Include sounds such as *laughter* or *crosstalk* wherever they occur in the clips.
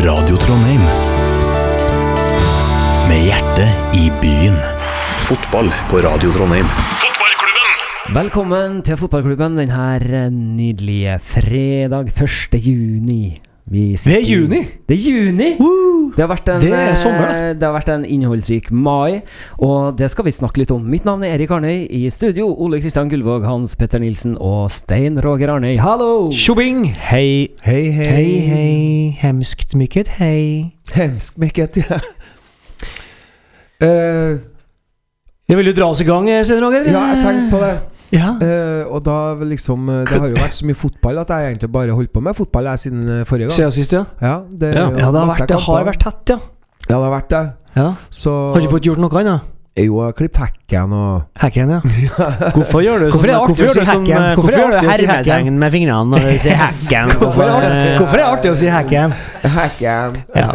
Radio Trondheim. Med hjertet i byen. Fotball på Radio Trondheim. Velkommen til fotballklubben denne nydelige fredag 1. juni. Vi Det er juni! Det er juni! Det har, vært en, Det er sommer, eh, det har vært en innholdsrik mai, og det skal vi snakke litt om. Mitt navn er Erik Arnøy. I studio Ole Kristian Gullvåg, Hans Petter Nilsen og Stein Roger Arnøy. Hallo! Tjobing! Hei. Hei, hei. Hei, hei. Hemskt mykket hei. Hemskt mykket, ja. uh, Jeg vil jo dra oss i gang, Stein Roger. ja, jeg tenkte på det. Ja. Uh, og da liksom eh, Det har jo vært så mye fotball at jeg egentlig bare holdt på med fotball jeg siden eh, forrige gang. Siden sist, ja. Ja, det, Ja. jo Ja, det har vært, det har vært tett, ja. Ja, det har vært det. ja. Så Har du ikke fått gjort noe annet? Jo, jeg har klippet hekken og Hacken, *laughs* ja. Hvorfor gjør du Hvorfor er det sånn- artig å gjør si du sånn, eh, Hvorfor Hvorfor gjør det du hermetegn med fingrene når du sier hekken? *laughs* Hvorfor er det artig- hvorfor er det artig å si hacken? Hekken Ja.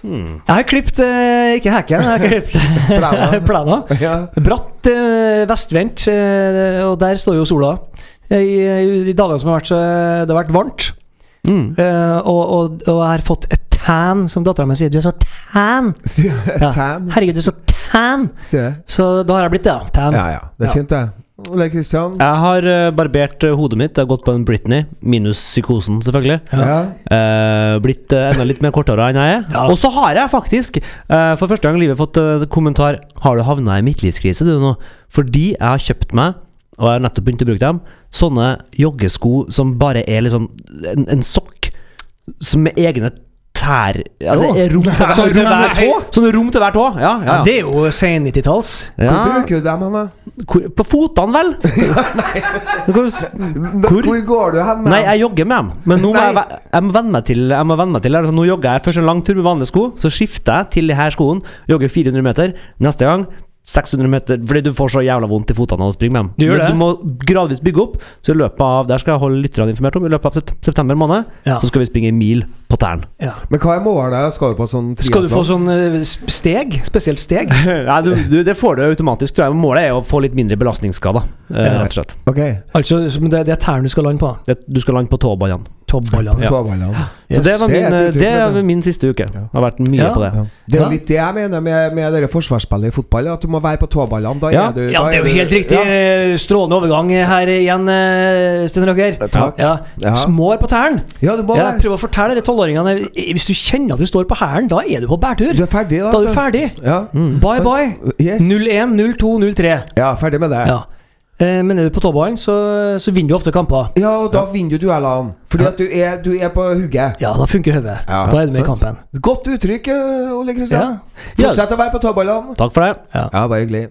Hmm. Jeg har klippet eh, Ikke hekken, jeg har *laughs* klippet Plena. *laughs* Ja. Bratt, eh, vestvendt, eh, og der står jo sola. I, i, dagene som har vært, det har vært varmt. Mm. Og, og, og jeg har fått et tan, som dattera mi sier. Du er så tan! Ja. Herregud, du er så tan! Så da har jeg blitt det, ja. Tan. Ja, ja. Det er fint, det. Ole Kristian? Jeg har eh, barbert eh, hodet mitt. Jeg har gått på en Britney, minus psykosen, selvfølgelig. Ja. Eh, blitt enda litt mer kortere enn jeg er. Ja. Og så har jeg faktisk, eh, for første gang i livet, fått kommentar Har du havna i midtlivskrise du nå? Fordi jeg har kjøpt meg, og jeg har nettopp begynt å bruke dem, sånne joggesko som bare er liksom en, en sokk som med egne tær Altså rom til, Sånn rom til hver tå? Sånn rom til hver tå? Ja, ja, Ja, ja. det er jo sen 90-talls. Hvor bruker du dem hen, da? Hvor, på fotene, vel? *laughs* Du kan jo s- Hvor, hvor går du hen? med Nei, jeg jogger med dem. Men nå må jeg, Nei. ve- jeg må venne meg til Jeg må venne meg til altså, Nå jogger jeg først en lang tur med vanlige sko, så skifter jeg til de her skoene. Jogger 400 meter. Neste gang 600 meter, fordi du får så jævla vondt i fotene av å springe med dem. Du gjør Men det. du må gradvis bygge opp. Så i løpet av Der skal jeg holde lytterne informert om. I løpet av sept september måned Ja. Så skal vi springe en mil på tærne. Ja. Men hva er målet? Skal du på sånn Skal du få sånn eh, steg? Spesielt steg? *laughs* Nei, du, du, det får du automatisk, tror jeg. Målet er å få litt mindre belastningsskader, eh, Ja. rett og slett. Ok. Altså, det, det er tærne du skal lande på? Det, du skal lande på tåballene. Ja. Tåballene. Så det var min, er eh, uttrykk, det vet er min siste uke. Ja. Har vært mye Ja. på det. Ja. Det er jo litt det jeg mener med, med dere forsvarsspillet i fotball. At du må være på tåballene. Da Ja. er du Ja, det er jo helt riktig. Ja. Strålende overgang her igjen, Sten Roger. Takk. Ja. Ja. Smår på tærne. Ja, du må Ja, det. prøv å fortelle de tolvåringene Hvis du kjenner at du står på hælen, da er du på bærtur. Du er ferdig, da. Da er du ferdig. Ja. Bye, Sant. bye. Yes. 0-1, 0-2, 0-3. Ja, ferdig med det. Ja. Eh, Men er du på tåballen, så, så vinner du ofte kamper. Ja, og da vinner du duellene. Fordi at du er, du er på hugget. Ja, da funker hodet. Ja, da er du med i kampen. Godt uttrykk, eh, Ole Kristian. Ja. Fortsett å være på tåballene. Takk for det. Ja, bare hyggelig.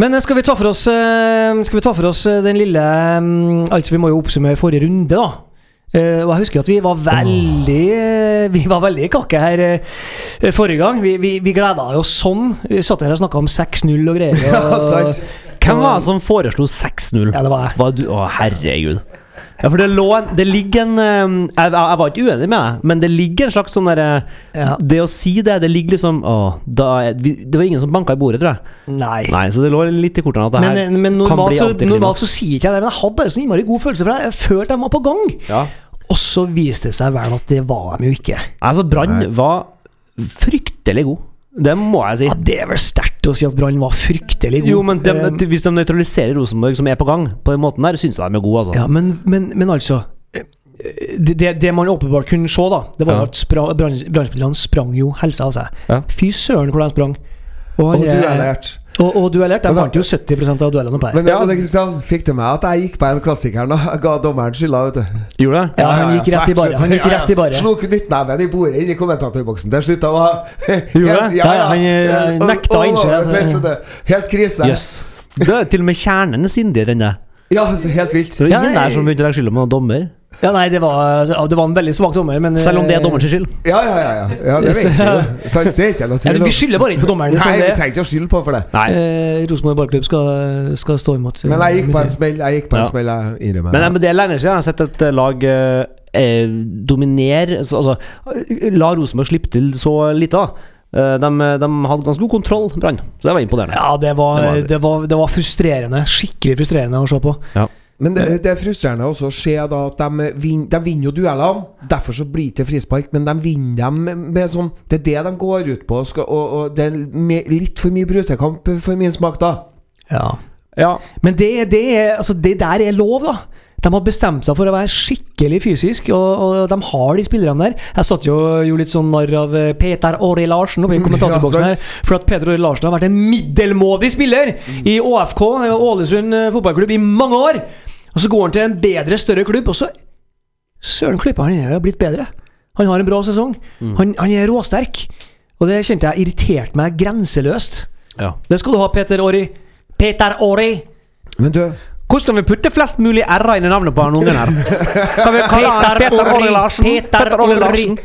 Men eh, skal vi ta for oss Skal vi ta for oss den lille mm, Altså, vi må jo oppsummere forrige runde, da. Eh, og jeg husker at vi var veldig uh, Vi var veldig kakke her uh, forrige gang. Vi, vi, vi gleda oss sånn. Vi satt her og snakka om 6-0 og greier. *laughs* Ja, Og, sant. Hvem var det som foreslo 6-0? Ja, det var jeg. Var du, å, herregud. Ja, for det lå en Det ligger en eh, jeg, jeg var ikke uenig med deg, men det ligger en slags sånn derre Ja. Det å si det, det ligger liksom Å, da vi, Det var ingen som banka i bordet, tror jeg. Nei. Nei, så det lå litt i kortene at det Men, her men normalt, kan bli så, antiklimaks. normalt så sier ikke jeg det, men jeg hadde bare sånn innmari god følelse, for jeg, jeg følte jeg var på gang. Ja. Og så viste det seg vel at det var de jo ikke. Altså, Brann var fryktelig god. Det må jeg si. Ja, Det er vel sterkt å si at Brann var fryktelig god. Jo, men de, Eh, hvis de nøytraliserer Rosenborg, som er på gang, på den måten der, syns jeg de er gode, altså. Ja, men, men, men altså eh, det, det, det man åpenbart kunne se, da Det var Ja. at spra- brann- sprang jo helsa av seg. Ja. Fy søren hvor de sprang. Og, Og du lært. Og, og duellert. De Men vant jo 70% av duellene på her. Men Ole Kristian, fikk du med at jeg gikk på en klassiker Nå, Jeg ga dommeren skylda, vet du. Gjorde det? Ja, han gikk rett i bare. Han gikk rett i bare. Slo knyttneven i bordet inn i kommentatorboksen til slutt. og var- *laughs* Gjorde det? Ja, ja, han, eh, nekta å Og- og- innse og- Helt krise. Jøss. Det er til og med kjernen er sindigere enn det. Ja, helt vilt. Det Ja, ingen der som begynte å legge skylda på noen dommer. Ja, nei, det var, det var en veldig svak dommer, men Selv om det er eh, dommerens skyld. Ja, ja, ja. ja. ja det vet vi jo. Det er ikke noe ja, tvil Vi skylder bare ikke på dommeren. Nei, sånn vi det er. trenger ikke å skylde på for det. Nei. Eh, Rosenborg ballklubb skal, skal stå imot. eh, Men jeg gikk på en smell. Jeg gikk på en Ja. smell, jeg innrømmer Men, det. men det er lenge siden jeg har sett et eh, lag eh, eh, dominere altså, altså, La Rosenborg slippe til så lite. da Eh, de, de hadde ganske god kontroll, Brann. Så det var imponerende. Ja, det var, Det var, det, var, det var frustrerende. Skikkelig frustrerende å se på. Ja. Men det, det er frustrerende også å se da at de, vin, de vinner jo duellene. Derfor så blir det ikke frispark, men de vinner dem med sånn Det er det de går ut på. og Skal, og, og det er litt for mye brutekamp for min smak, da. Ja. Ja. Men det, det, er, altså det der er lov, da. De har bestemt seg for å være skikkelig fysisk, og, og de har de spillerne der. Jeg satt jo gjorde litt sånn narr av eh, Peter Åri Larsen oppe i *laughs* kommentatorboksen her, for at Peter Åri Larsen har vært en middelmådig spiller i ÅFK, eh, Ålesund eh, fotballklubb, i mange år. Og så går han til en bedre, større klubb, og så Søren klypa, han er jo blitt bedre. Han har en bra sesong. Han, han er råsterk. Og det kjente jeg irriterte meg grenseløst. ja. Det skal du ha, Peter Åri. Peter Åri! Men du, Hvordan skal vi putte flest mulig r-er inn i navnet på han ungen her? Kan vi kalle han Peter Orri. Larsen? Peter Orri. Larsen.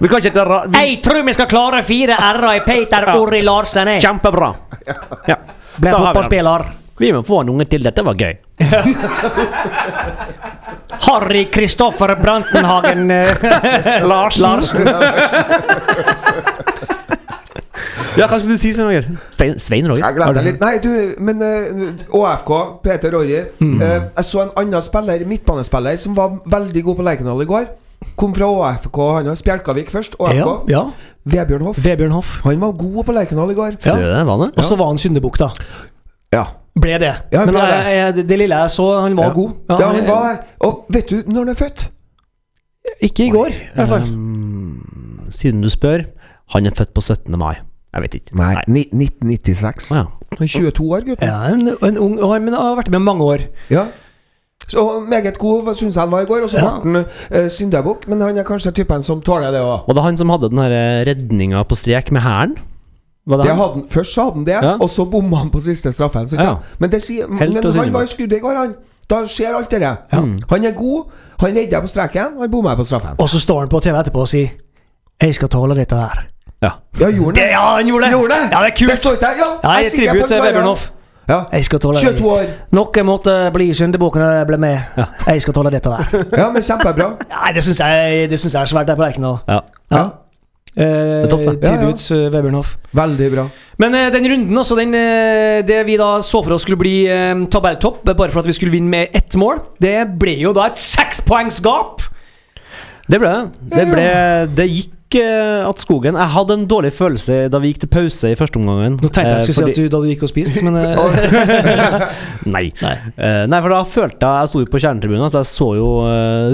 Vi kan ikke Ra- vi- Jeg tror vi skal klare fire r-er i Peter Ja. Orri Larsen. jeg. Kjempebra. *laughs* Ja. Ble fotballspiller. Vi må få en unge til. Dette var gøy. *laughs* Harry Kristoffer Brantenhagen eh, *laughs* Larsen. Larsen. *laughs* Ja, hva skulle du si, Svein Roger? Stein, Svein Roger? jeg glemte litt. Nei, du, men eh, ÅFK, Peter Roger. Mm. Uh, Jeg så en annen spiller, midtbanespiller, som var veldig god på Lerkendal i går. Kom fra ÅFK, han har Spjelkavik først. ÅFK. Ja, ja. Vebjørn Hoff. Vebjørn Hoff. Han var god på Lerkendal i går. Ja. Og så var han syndebukk, da. Ja. Ble det. Ja, Men ble det. jeg, jeg, det lille jeg så, han var Ja. god. Ja, han var det. Og vet du når han er født? Ikke i går, i hvert fall. Um, siden du spør Han er født på 17. mai. Jeg vet ikke. Nei, 1996. Å, ja. Han er 22 år, gutten. Ja, en, en ung, år, han men har vært med mange år. Ja. Så meget god syns jeg han var i går. Og så Ja. ble han uh, syndebukk, men han er kanskje typen som tåler det òg. Og det er han som hadde den her redninga på strek med hælen? Hadde han, først så hadde han det, Ja. og så bomma han på siste straffen. Så, Ja. Men, det sier, men han var i skuddet i går, han. Da skjer alt det der. Han er god. Han redder på streken, han bommer på straffen. Og så står han på TV etterpå og sier 'Jeg skal tåle dette her'. Ja. Ja, gjorde han Det, ja, han gjorde det! Gjorde det? Ja, det er kult. Det står ikke der. Ja, Ja, jeg jeg på til Webernhoff. Ja. Jeg skal tåle 22 år. Noe måtte bli syndebukken når jeg ble med. Jeg skal tåle dette der. Ja, men kjempebra. Nei, det syns jeg, jeg er svært der på Lerkendal. Ja. Ja. Eh, er topp, det. Ja, ja. Tribut eh, Vebjørn Hoff. Veldig bra. Men eh, den runden, altså den, eh, det vi da så for oss skulle bli eh, tabelltopp, bare for at vi skulle vinne med ett mål, det ble jo da et sekspoengsgap! Det ble det. Det, ble, det gikk eh, at skogen Jeg hadde en dårlig følelse da vi gikk til pause i første omgangen. Nå tenkte jeg jeg skulle fordi- si at du, da du gikk og spiste, men eh, *laughs* Nei. Nei. Eh, nei, for da følte jeg Jeg sto jo på Kjernetribunen, så jeg så jo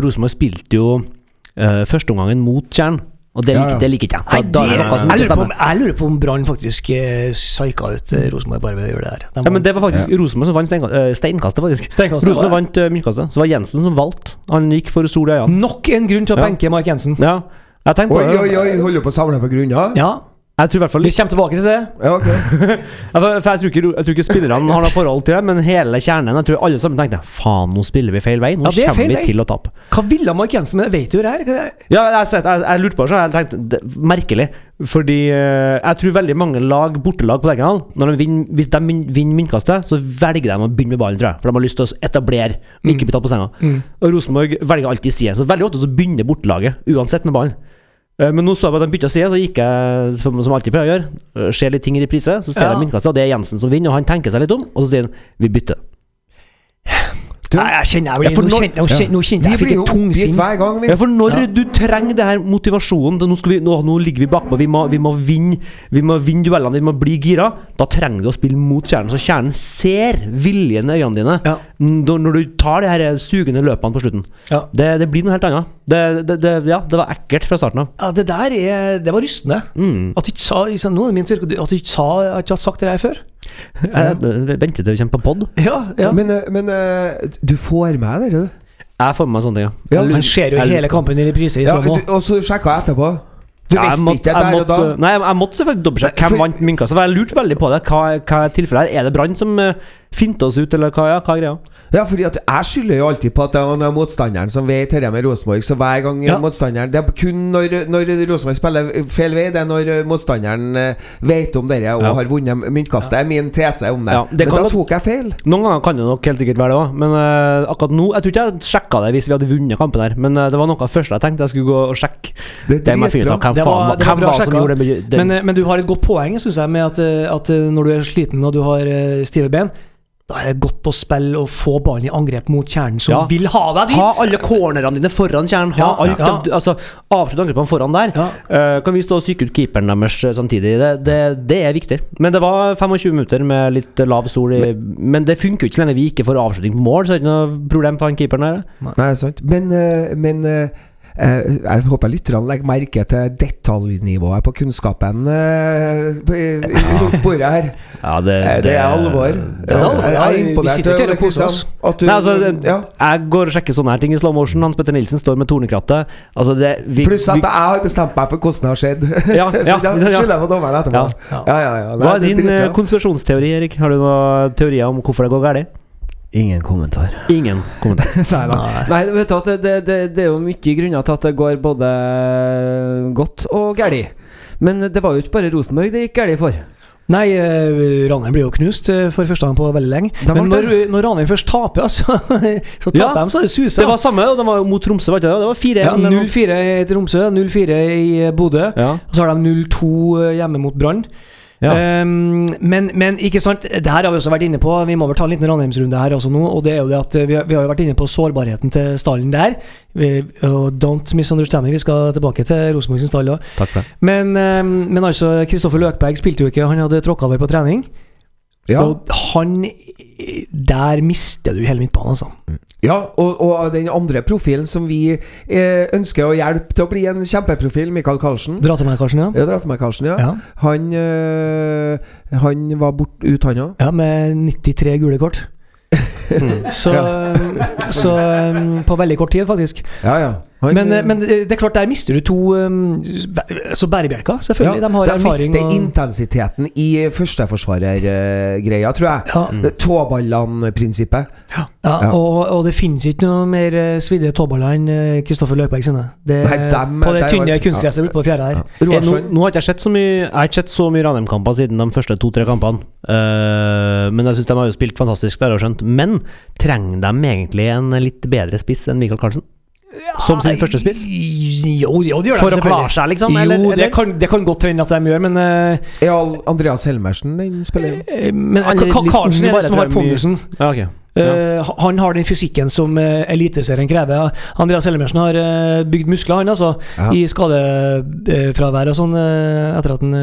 Rosenborg spilte jo uh, førsteomgangen mot Tjern. Og det Ja, ja. det liker ikke jeg. Nei, Da- da er det, noe jeg, lurer på jeg lurer på om Brann faktisk eh, psyka ut eh, Rosenborg bare ved å gjøre det her. De Ja, men det var faktisk Rosenborg som vant steinka- eh, steinkastet, faktisk. Steinkastet, Rosenborg var vant uh, myntkastet. Så var Jensen som valgte. Han gikk for sol i øynene. Nok en grunn til å Ja. benke Mark Jensen. Ja. Jeg tenkte på Oi, oi, oi, holder du på å samle for grunner? Ja, Jeg tror i hvert fall vi kommer tilbake til det. Ja, ok. *laughs* For, jeg, tror ikke, jeg tror ikke spillerne har noe forhold til det, men hele kjernen Jeg tror alle sammen tenkte Faen, nå spiller vi feil vei. Nå Ja, er kommer feil vi vei. til å tape. Hva ville Mark Jensen med det? Vet du det her? Ja, jeg, jeg, jeg lurte på det, så jeg tenkte det, Merkelig. Fordi eh, jeg tror veldig mange lag, bortelag på Lerkendal, når de vinner, hvis de vinner myntkastet, så velger de å begynne med ballen, tror jeg. For de har lyst til å etablere, ikke bli tatt på senga. Mm. Og Rosenborg velger alltid side. Så veldig ofte så begynner bortelaget, uansett med ballen. Eh, Men nå så jeg på at de bytta side, så gikk jeg som, som alltid pleier å gjøre. eh, Ser litt ting i reprise, så ser Ja. jeg myntkastet, og det er Jensen som vinner, og han tenker seg litt om, og så sier han vi bytter. Du, Nei, jeg kjenner jeg Nå kjente, nå kjenner- nå jeg jeg fikk et tungsinn. hver gang. Vi. Ja, for når Ja. du trenger det her motivasjonen til nå, skal vi, nå, nå ligger vi bakpå, vi må, vi må vinne Vi må vinne duellene, vi må bli gira. Da trenger du å spille mot kjernen. Så kjernen ser viljen i øynene dine Ja. når, når du tar de her sugende løpene på slutten. Ja. Det, det blir noe helt annet. Det, det, det, ja, det var ekkelt fra starten av. Ja, det der er Det var rystende. Mm. At du ikke sa liksom, Nå er det min tur. At du ikke sa At du har sagt det der før. *laughs* Jeg, venter til vi kommer på pod. Ja, ja. Men, eh, men eh, du får med det, du. Jeg får med meg sånne ting. Ja, Man ser jo jeg- hele kampen i reprise Ja, og så sjekka jeg etterpå. Du Ja, jeg visste ikke det der der og da? Nei, jeg, måtte selvfølgelig dobbeltsjekke hvem vant myntkastet. For jeg lurte veldig på det. Hva, hva er tilfellet her? Er det Brann som uh, finter oss ut, eller hva, ja, hva er greia? Ja, fordi at jeg skylder jo alltid på at det er motstanderen som vet dette med Rosenborg. Så hver gang Ja. motstanderen Det er kun når, når Rosenborg spiller feil vei, det er når motstanderen eh, vet om dette og Ja. har vunnet myntkastet. Det er min tese om det. Ja, det Men da tok jeg feil. Noen ganger kan det nok helt sikkert være det òg, men uh, akkurat nå Jeg tror ikke jeg sjekka det hvis vi hadde vunnet kampen her, men uh, det var noe av det første jeg tenkte jeg skulle gå og sjekke. Det det, Det må jeg finne ut av. Hvem Det var- det var hvem bra var som sjekka. gjorde det? det Men, eh, men du har et godt poeng, syns jeg, med at, eh, at eh, når du er sliten og du har eh, stive ben, Da er det godt å spille og få ballen i angrep mot kjernen, som Ja. vil ha deg dit! Ha alle cornerne dine foran kjernen. Ha Ja, alt ja. De, altså, Avslutt angrepene foran der. Ja. Uh, kan vi stå og psyke ut keeperen deres eh, samtidig? Det, det, det er viktig. Men det var 25 minutter med litt lav stol, i Men det funker jo ikke så lenge vi ikke får avslutning på mål, så er det ikke noe problem for han keeperen der. Nei, sant. Men, eh, men eh, eh, jeg håper lytterne legger merke til detaljnivået på kunnskapen eh, rundt bordet her. Ja, det, det, Det er alvor. det er alvor, Jeg ja. er Vi imponert. sitter til å kose Kristian, altså, ja. Jeg går og sjekker sånne her ting i slow motion. Hans Petter Nilsen står med tornekrattet. Altså, Pluss at jeg har bestemt meg for hvordan det har skjedd. Ja, *laughs* ja, Så ja. skylder jeg på dommeren etterpå. Hva er din eh, konspirasjonsteori, Erik? Har du noen teorier om hvorfor det går galt? Ingen kommentar. Ingen kommentar. *laughs* Nei, da. Nei, vet du at det, det, det, det er jo mye grunner til at det går både godt og galt. Men det var jo ikke bare Rosenborg det gikk galt for. Nei, eh, Ranheim blir jo knust eh, for første gang på veldig lenge. De Men når, når Ranheim først taper, *laughs* altså, så taper Ja. de, så er det suser. Det var samme, og det var mot Tromsø, var ikke det? Det var 4-1. ja, 0-4 i Tromsø, 0-4 i eh, Bodø. Ja. Og så har de 0-2 hjemme mot Brann. Ja. Um, men, men ikke sant, det her har vi også vært inne på. Vi må vel ta en liten Ranheimsrunde her også nå. Og det er jo det at vi har, vi har jo vært inne på sårbarheten til stallen der. Vi, og don't misunderstand me, vi skal tilbake til Rosenborg sin stall òg. Men, um, men altså, Kristoffer Løkberg spilte jo ikke, han hadde tråkka over på trening. Ja, Og han Der mister du hele midtbanen, altså. ja og, og den andre profilen som vi eh, ønsker å hjelpe til å bli en kjempeprofil, Michael Karlsen. Dra til meg, Karlsen, Ja. Ja, meg, Karlsen, ja. Ja. Han, eh, han var bort ut, han òg. ja, med 93 gule kort. Så, *laughs* så um, På veldig kort tid, faktisk. Ja, ja. Men, eh, eh, men det er klart, der mister du to um, Så bærebjelker, selvfølgelig. de har de erfaring. mister og- intensiteten i førsteforsvarergreia, tror jeg. ja, Det Tåballene-prinsippet. ja, Ja. Og, og det finnes ikke noe mer eh, svidde tåballer enn eh, Kristoffer Løkberg sine. Det, Nei, dem- på det tynne var- kunstgresset ute på fjæra her. Ja. Eh, Nå, nå har ikke jeg sett så mye Jeg har ikke sett så mye Ranheim-kamper siden de første to-tre kampene. Eh, men jeg syns de har jo spilt fantastisk, der, har jeg skjønt. Men trenger de egentlig en litt bedre spiss enn Michael Carlsen? Som sin første spiss? Jo, jo, det gjør de For å klare seg, liksom? Jo, Eller, Det, kan, det kan godt hende at de gjør, men uh, Er Andreas Helmersen den spiller? jo. Men Ka- litt Karlsen er det som har pungusen Ja pondusen. Ja. Eh, han har den fysikken som uh, Eliteserien krever. Andreas Hellemersen har eh, bygd muskler, han altså. Ja. I skadefravær og sånn, eh, etter at han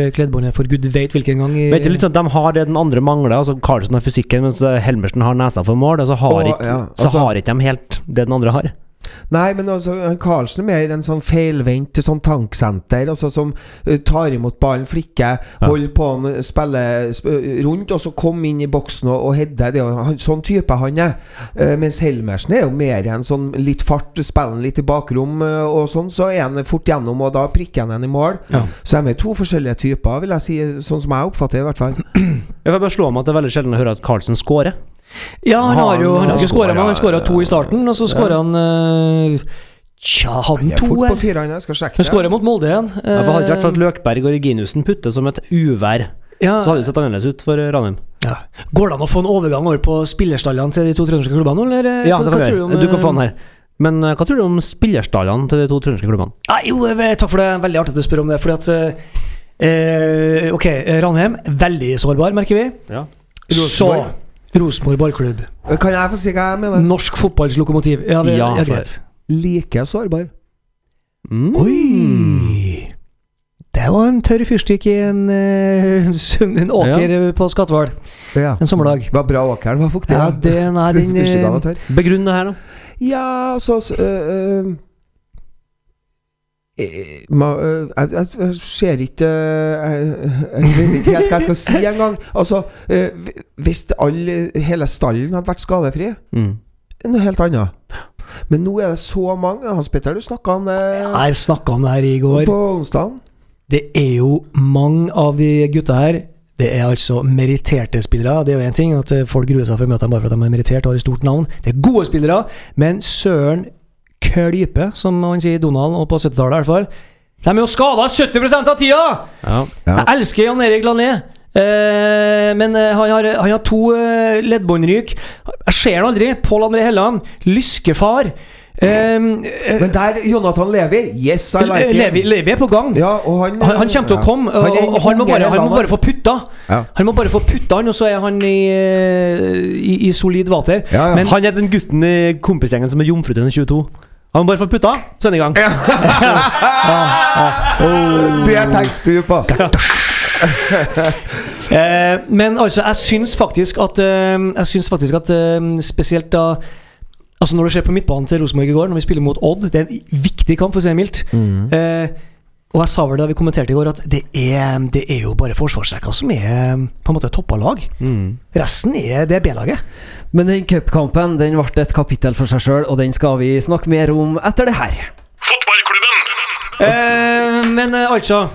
røyk leddbåndet for gud veit hvilken gang. I, Vet du, litt sånn, De har det den andre mangler. Altså Carlsen har fysikken, mens Helmersen har nesa for mål. Og så har Og, ikke, ja, så altså- har ikke de helt det den andre har. Nei, men altså, Karlsen er mer en sånn feilvendt sånn tanksenter, altså som uh, tar imot ballen, flikker, holder på han, spiller sp rundt, og så komme inn i boksen og, og heade. Det er jo han, sånn type han er. Uh, mens Helmersen er jo mer en sånn litt fart, spiller litt i bakrom uh, og sånn, så er han fort gjennom, og da prikker han en i mål. Ja. Så de er to forskjellige typer, vil jeg si, sånn som jeg oppfatter det, i hvert fall. *clears throat* Jeg vil bare slå om at det er veldig sjelden å høre at Karlsen scorer. Ja, han har jo han har ikke skåra, men han skåra to i starten, og så skåra han øh, Tja, hadde han to? fort på eh? jeg skal sjekke Han skåra mot Molde igjen. Ja, for Hadde det ikke vært for Eh, at Løkberg og Reginussen putter som et uvær, ja, så hadde det sett annerledes ut for Ranheim. ja. Går det an å få en overgang over på spillerstallene til de to trønderske klubbene, eller? eh, Ja, det kan du om. Du kan eh, få den her. Men eh, hva tror du om spillerstallene til de to trønderske klubbene? Ja, jo, eh, takk for det. Veldig artig at du spør om det. Fordi at eh, eh, Ok, eh, Ranheim, veldig sårbar, merker vi. Ja. Så Rosenborg ballklubb. Kan jeg få si hva jeg mener? Norsk fotballs lokomotiv. Ja, det Ja, for- greit. Like sårbar. Mm. Oi! Det var en tørr fyrstikk i en, eh, *laughs* en åker ja. på Skatval Ja. en sommerdag. Det var bra åkeren var fuktig. Ja, den, tørr. Begrunn det her, da. Ja, altså så, øh, øh, jeg, jeg, jeg ser ikke øh, jeg, vet ikke helt hva jeg skal si engang. Altså, hvis alle, hele stallen hadde vært skadefri, Mm. noe helt annet. Men nå er det så mange. Hans Petter, du snakka om det Jeg snakka om det her i går. på onsdagen. Det er jo mange av de gutta her det er altså meritterte spillere. Det er jo én ting at eh, folk gruer seg for å møte dem bare for at de er merittert og har et stort navn. Det er gode spillere, men søren klype, som han sier i Donald, og på 70-tallet i hvert fall. De er jo skada 70 av tida! Ja. Ja. Jeg elsker Jan Erik Lané. Eh, men eh, han, har, han har to eh, leddbåndryk. Jeg ser han aldri. Pål André Helland. Lyskefar. Ehm, eh, Men der, Jonathan Levi Yes, I like Levi. Levi er på gang. Ja, og han Han, han kommer til å komme, og, Han og han må bare, han må bare få putta. Ja. Han må bare få putta han, og så er han i, i, i solid vater. Ja, ja. Men Han er den gutten i kompisgjengen som er jomfru til den 22. Han må bare få putta, så er han i gang. *laughs* Det tenkte du på. *laughs* Eh, men altså, jeg syns faktisk at eh, Jeg syns faktisk at eh, spesielt da Altså Når du ser på midtbanen til Rosenborg i går, når vi spiller mot Odd Det er en viktig kamp, for å si det mildt. Eh, og jeg sa vel da vi kommenterte i går, at det er, det er jo bare forsvarsrekka som er på en måte toppa lag. Mm. Resten er det B-laget. Men den cupkampen den ble et kapittel for seg sjøl, og den skal vi snakke mer om etter det her. Eh, men eh, altså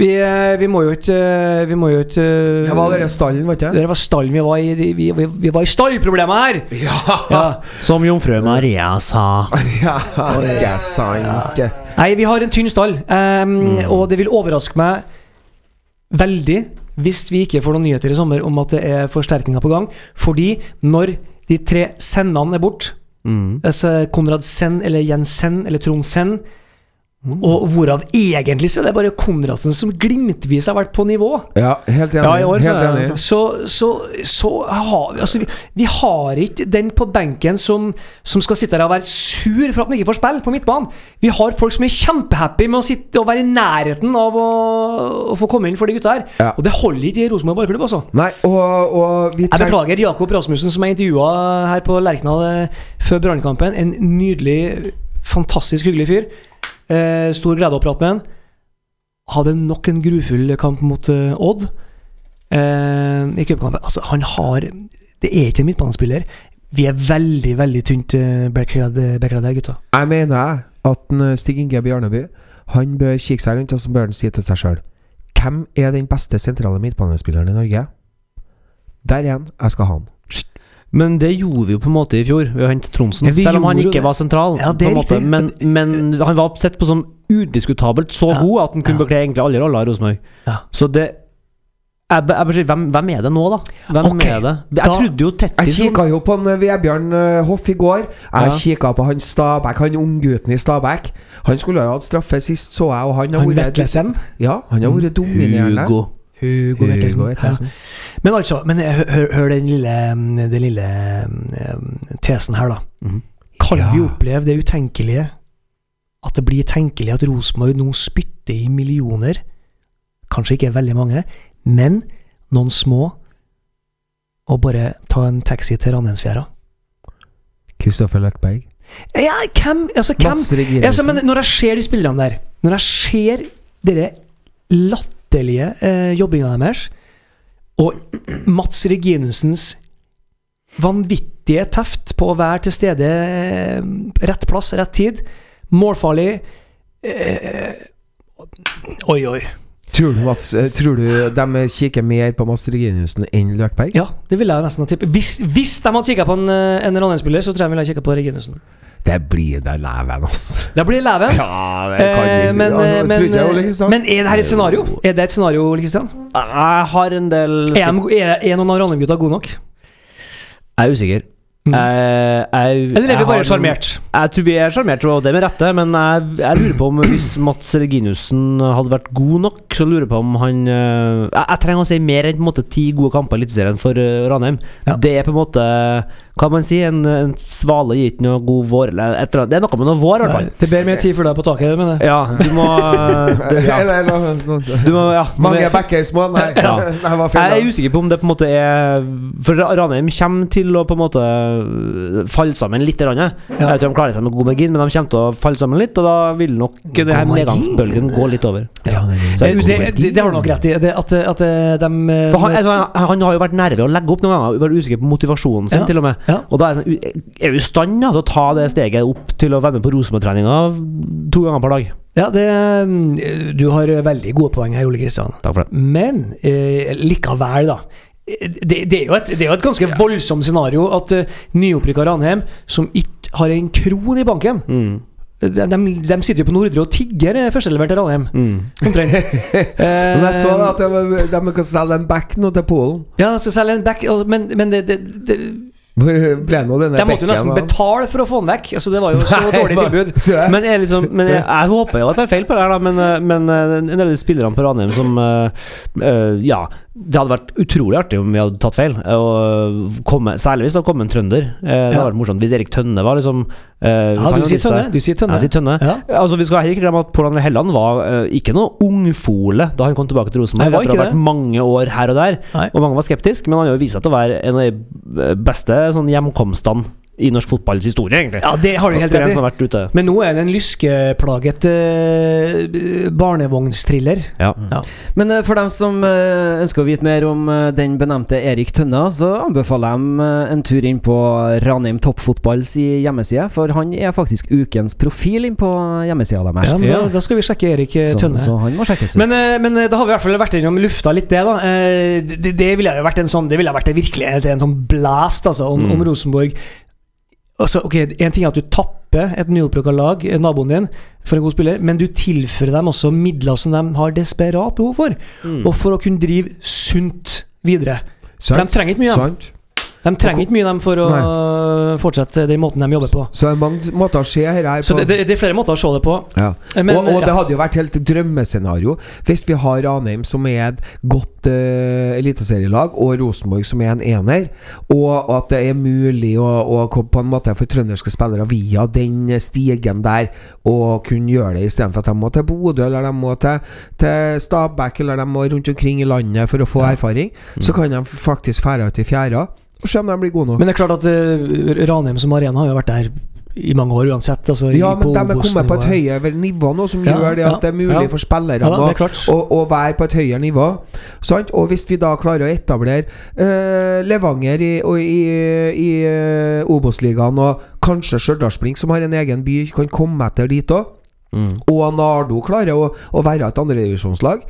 vi, eh, vi må jo ikke eh, Vi må jo ikke eh, Det var dere stallen, var ikke det? Det var stallen vi var i. Vi, vi, vi var i stallproblemet her! Ja. Ja. Som jomfru Maria sa. *laughs* ja, det er sant. Nei, vi har en tynn stall, ehm, og det vil overraske meg veldig hvis vi ikke får noen nyheter i sommer om at det er forsterkninger på gang. Fordi når de tre sendene er borte, Mm. altså Konrad Send eller Jens Send eller Trond Senn, og hvorav egentlig så er det bare Konradsen som glimtvis har vært på nivå. Ja, helt enig. Ja, år helt enig. Så, så, så har vi Altså, vi, vi har ikke den på benken som, som skal sitte der og være sur for at han ikke får spille på midtbanen. Vi har folk som er kjempehappy med å sitte og være i nærheten av å, å få komme inn for de gutta her. Ja. Og det holder ikke i Rosenborg ballklubb, altså. Nei, og, og vi Jeg beklager Jakob Rasmussen, som jeg intervjua her på Lerkendal eh, før Brannkampen. En nydelig, fantastisk hyggelig fyr. Eh, stor glede å prate med han. Hadde nok en grufull kamp mot eh, Odd eh, i cupkampen. Altså, han har Det er ikke en midtbanespiller. Vi er veldig, veldig tynt uh, backred backred gutta. Jeg mener at eh, Stig Inge Bjarneby Han bør kikke seg rundt og så bør han si til seg sjøl Hvem er den beste sentrale midtbanespilleren i Norge? Der igjen. Jeg skal ha han. Men det gjorde vi jo på en måte i fjor, ved å hente Tronsen. Ja, selv om han ikke det. var sentral. Ja. Men, men han var sett på som udiskutabelt så Ja. god at han kunne bekle egentlig alle roller i Rosenborg. Ja. Så det jeg, jeg bør si, hvem, hvem er det nå, da? Hvem okay. er det? Jeg da- trodde jo Jeg kikka jo på en eh, Vebjørn eh, Hoff i går. Jeg Ja. kikka på han Stabæk, han unggutten i Stabæk. Han skulle jo hatt straffe sist, så jeg, og han har Han vært Vetlesen. Ja, han har vært dominerende. Hugo. Hugo Vetlesen. Men altså, men hør, hør- hør den lille, mm, den lille eh, tesen her, da. Mhm. Kan Ja. vi oppleve det utenkelige? At det blir tenkelig at Rosenborg nå spytter i millioner? Kanskje ikke veldig mange, men noen små. Og bare ta en taxi til Ranheimsfjæra. Kristoffer Løkberg. Ja, hvem Altså, hvem altså, men Når jeg ser de spillerne der, når jeg ser dere latterlige eh, jobbinga deres, og Mats Reginussens vanvittige teft på å være til stede eh, rett plass, rett tid, målfarlig eh, Oi, oi. Tror du, Mats, eh, tror du de kikker mer på Mats Reginussen enn Løkberg? Ja, det ville jeg nesten ha tippet. Hvis, hvis de hadde kikka på en, eh, en Ranheim-spiller, så tror jeg de ville ha kikka på Reginussen. Det blir det leven, ass. Det blir leven. Ja, det Eh, men, Altså, eh, men, tror ikke jeg, men er det her et scenario? Er det et scenario, Ole Kristian? Jeg har en del Er, er, er noen av Ranheim-gutta gode nok? Jeg er usikker. Mm. Jeg, jeg, Eller er vi bare sjarmert? Jeg tror vi er sjarmert, og det med rette, men jeg, jeg lurer på om hvis Mats Reginussen hadde vært god nok, så lurer jeg på om han eh, Jeg, jeg trenger å si mer enn på en måte ti gode kamper i Eliteserien for eh, Ranheim. Ja. Det er på en måte Hva kan man si? En, en svale gir ikke noe god vår, eller et eller annet. Det er noe med noe vår, i hvert fall. Det blir mer tid for deg på taket, mener jeg. Ja, du må *laughs* det, ja. Eller noe sånt. Du må, ja, Mange det- backer små? Nei, *laughs* Ja. *laughs* Nei, Jeg er usikker på om det på en måte er For Ranheim kommer til å på en måte falle sammen litt. Ja. Jeg vet ikke om de klarer seg med god margin, men de kommer til å falle sammen litt, og da vil nok det her margin? nedgangsbølgen gå litt over. Så det, det, det, har du nok rett i. Det, at, at eh, de For han, altså, han, han har jo vært nærme å legge opp noen ganger, vært usikker på motivasjonen sin, Ja. til og med. Ja. Og da er, sånn, er du i stand da, til å ta det steget opp til å være med på Rosenborg-treninga to ganger per dag? Ja, det mm, Du har veldig gode poeng her, Ole Kristian. Takk for det. Men eh, likevel, da. Det, det, er jo et, det er jo et ganske voldsomt scenario at uh, nyopprykka Ranheim, som ikke har en kron i banken Mm. de, de, de sitter jo på Nordre og tigger eh, førstelevert til Ranheim, Mm. omtrent. *laughs* *laughs* Men jeg så Eh, at de, de kan selge en back nå til Polen. Ja, de skal selge en back, men, men det, det, det Hvor ble nå denne De måtte jo nesten betale for å få den vekk. Altså, det var jo så *laughs* Nei, dårlig tilbud. *laughs* Men, jeg, liksom, men jeg, jeg håper jo at jeg tar feil på det her, da. Men, eh, men eh, en del spillerne på Ranheim som uh, uh, Ja, det hadde vært utrolig artig om vi hadde tatt feil. Og komme, særlig hvis det hadde kommet en trønder. Eh, det hadde Ja. vært morsomt. Hvis Erik Tønne var liksom uh, Ja, du sier Tønne. Du sier Tønne. Jeg sier Tønne. Ja. Altså, vi skal heller ikke glemme at Pål André Helland var uh, ikke noe ungfole da han kom tilbake til Rosenborg. Etter å ha vært mange år her og der. Nei. Og mange var skeptiske, men han har jo vist seg til å være en av de beste sånn, hjemkomstene i norsk fotballs historie, egentlig. Ja, det har du helt en rett i. har vært ute. Men nå er det en lyskeplaget uh, barnevognstriller. Ja. Men uh, for dem som uh, ønsker å vite mer om den benevnte Erik Tønna, så anbefaler jeg en tur inn på Ranheim Toppfotballs i hjemmeside, for han er faktisk ukens profil inn på hjemmesida deres. Ja, men Ja. da, da skal vi sjekke Erik så, Tønne. så han må sjekkes ut. Men, men da har vi i hvert fall vært innom lufta litt det, da. Det, det ville jo vært en sånn Det ville vært virkelig en sånn blast, altså, om, om Rosenborg Altså, ok, En ting er at du tapper et nyopprykka lag, eh, naboen din, for en god spiller, men du tilfører dem også midler som de har desperat behov for. Mm. Og for å kunne drive sunt videre. Sant? De trenger ikke mye. Sant? De trenger ikke mye dem for å fortsette den måten de jobber på. Så det er mange måter å se her på. Så det, det, det er flere måter å se det på. Ja. Men, og, og ja. det hadde jo vært helt drømmescenario hvis vi har Ranheim som er et godt uh, eliteserielag, og Rosenborg som er en ener, og at det er mulig å, å på en måte for trønderske spillere via den stigen der å kunne gjøre det, istedenfor at de må til Bodø, eller de må til, til Stabæk, eller de må rundt omkring i landet for å få erfaring. Så kan de faktisk fære ut i fjæra se om de blir gode nok. Men det er klart at uh, Ranheim som arena har jo vært der i mange år uansett. Altså, Ja, men de er kommet på et høyere nivå nå, som Ja, gjør det ja, at det er mulig ja. for Ja, er klart. å, å være på et høyere nivå. Sant? Og hvis vi da klarer å etablere uh, Levanger i, og i, i uh, Obos-ligaen, og kanskje Stjørdalsblink, som har en egen by, kan komme etter dit òg, Mm. og Nardo klarer å, å være et andredivisjonslag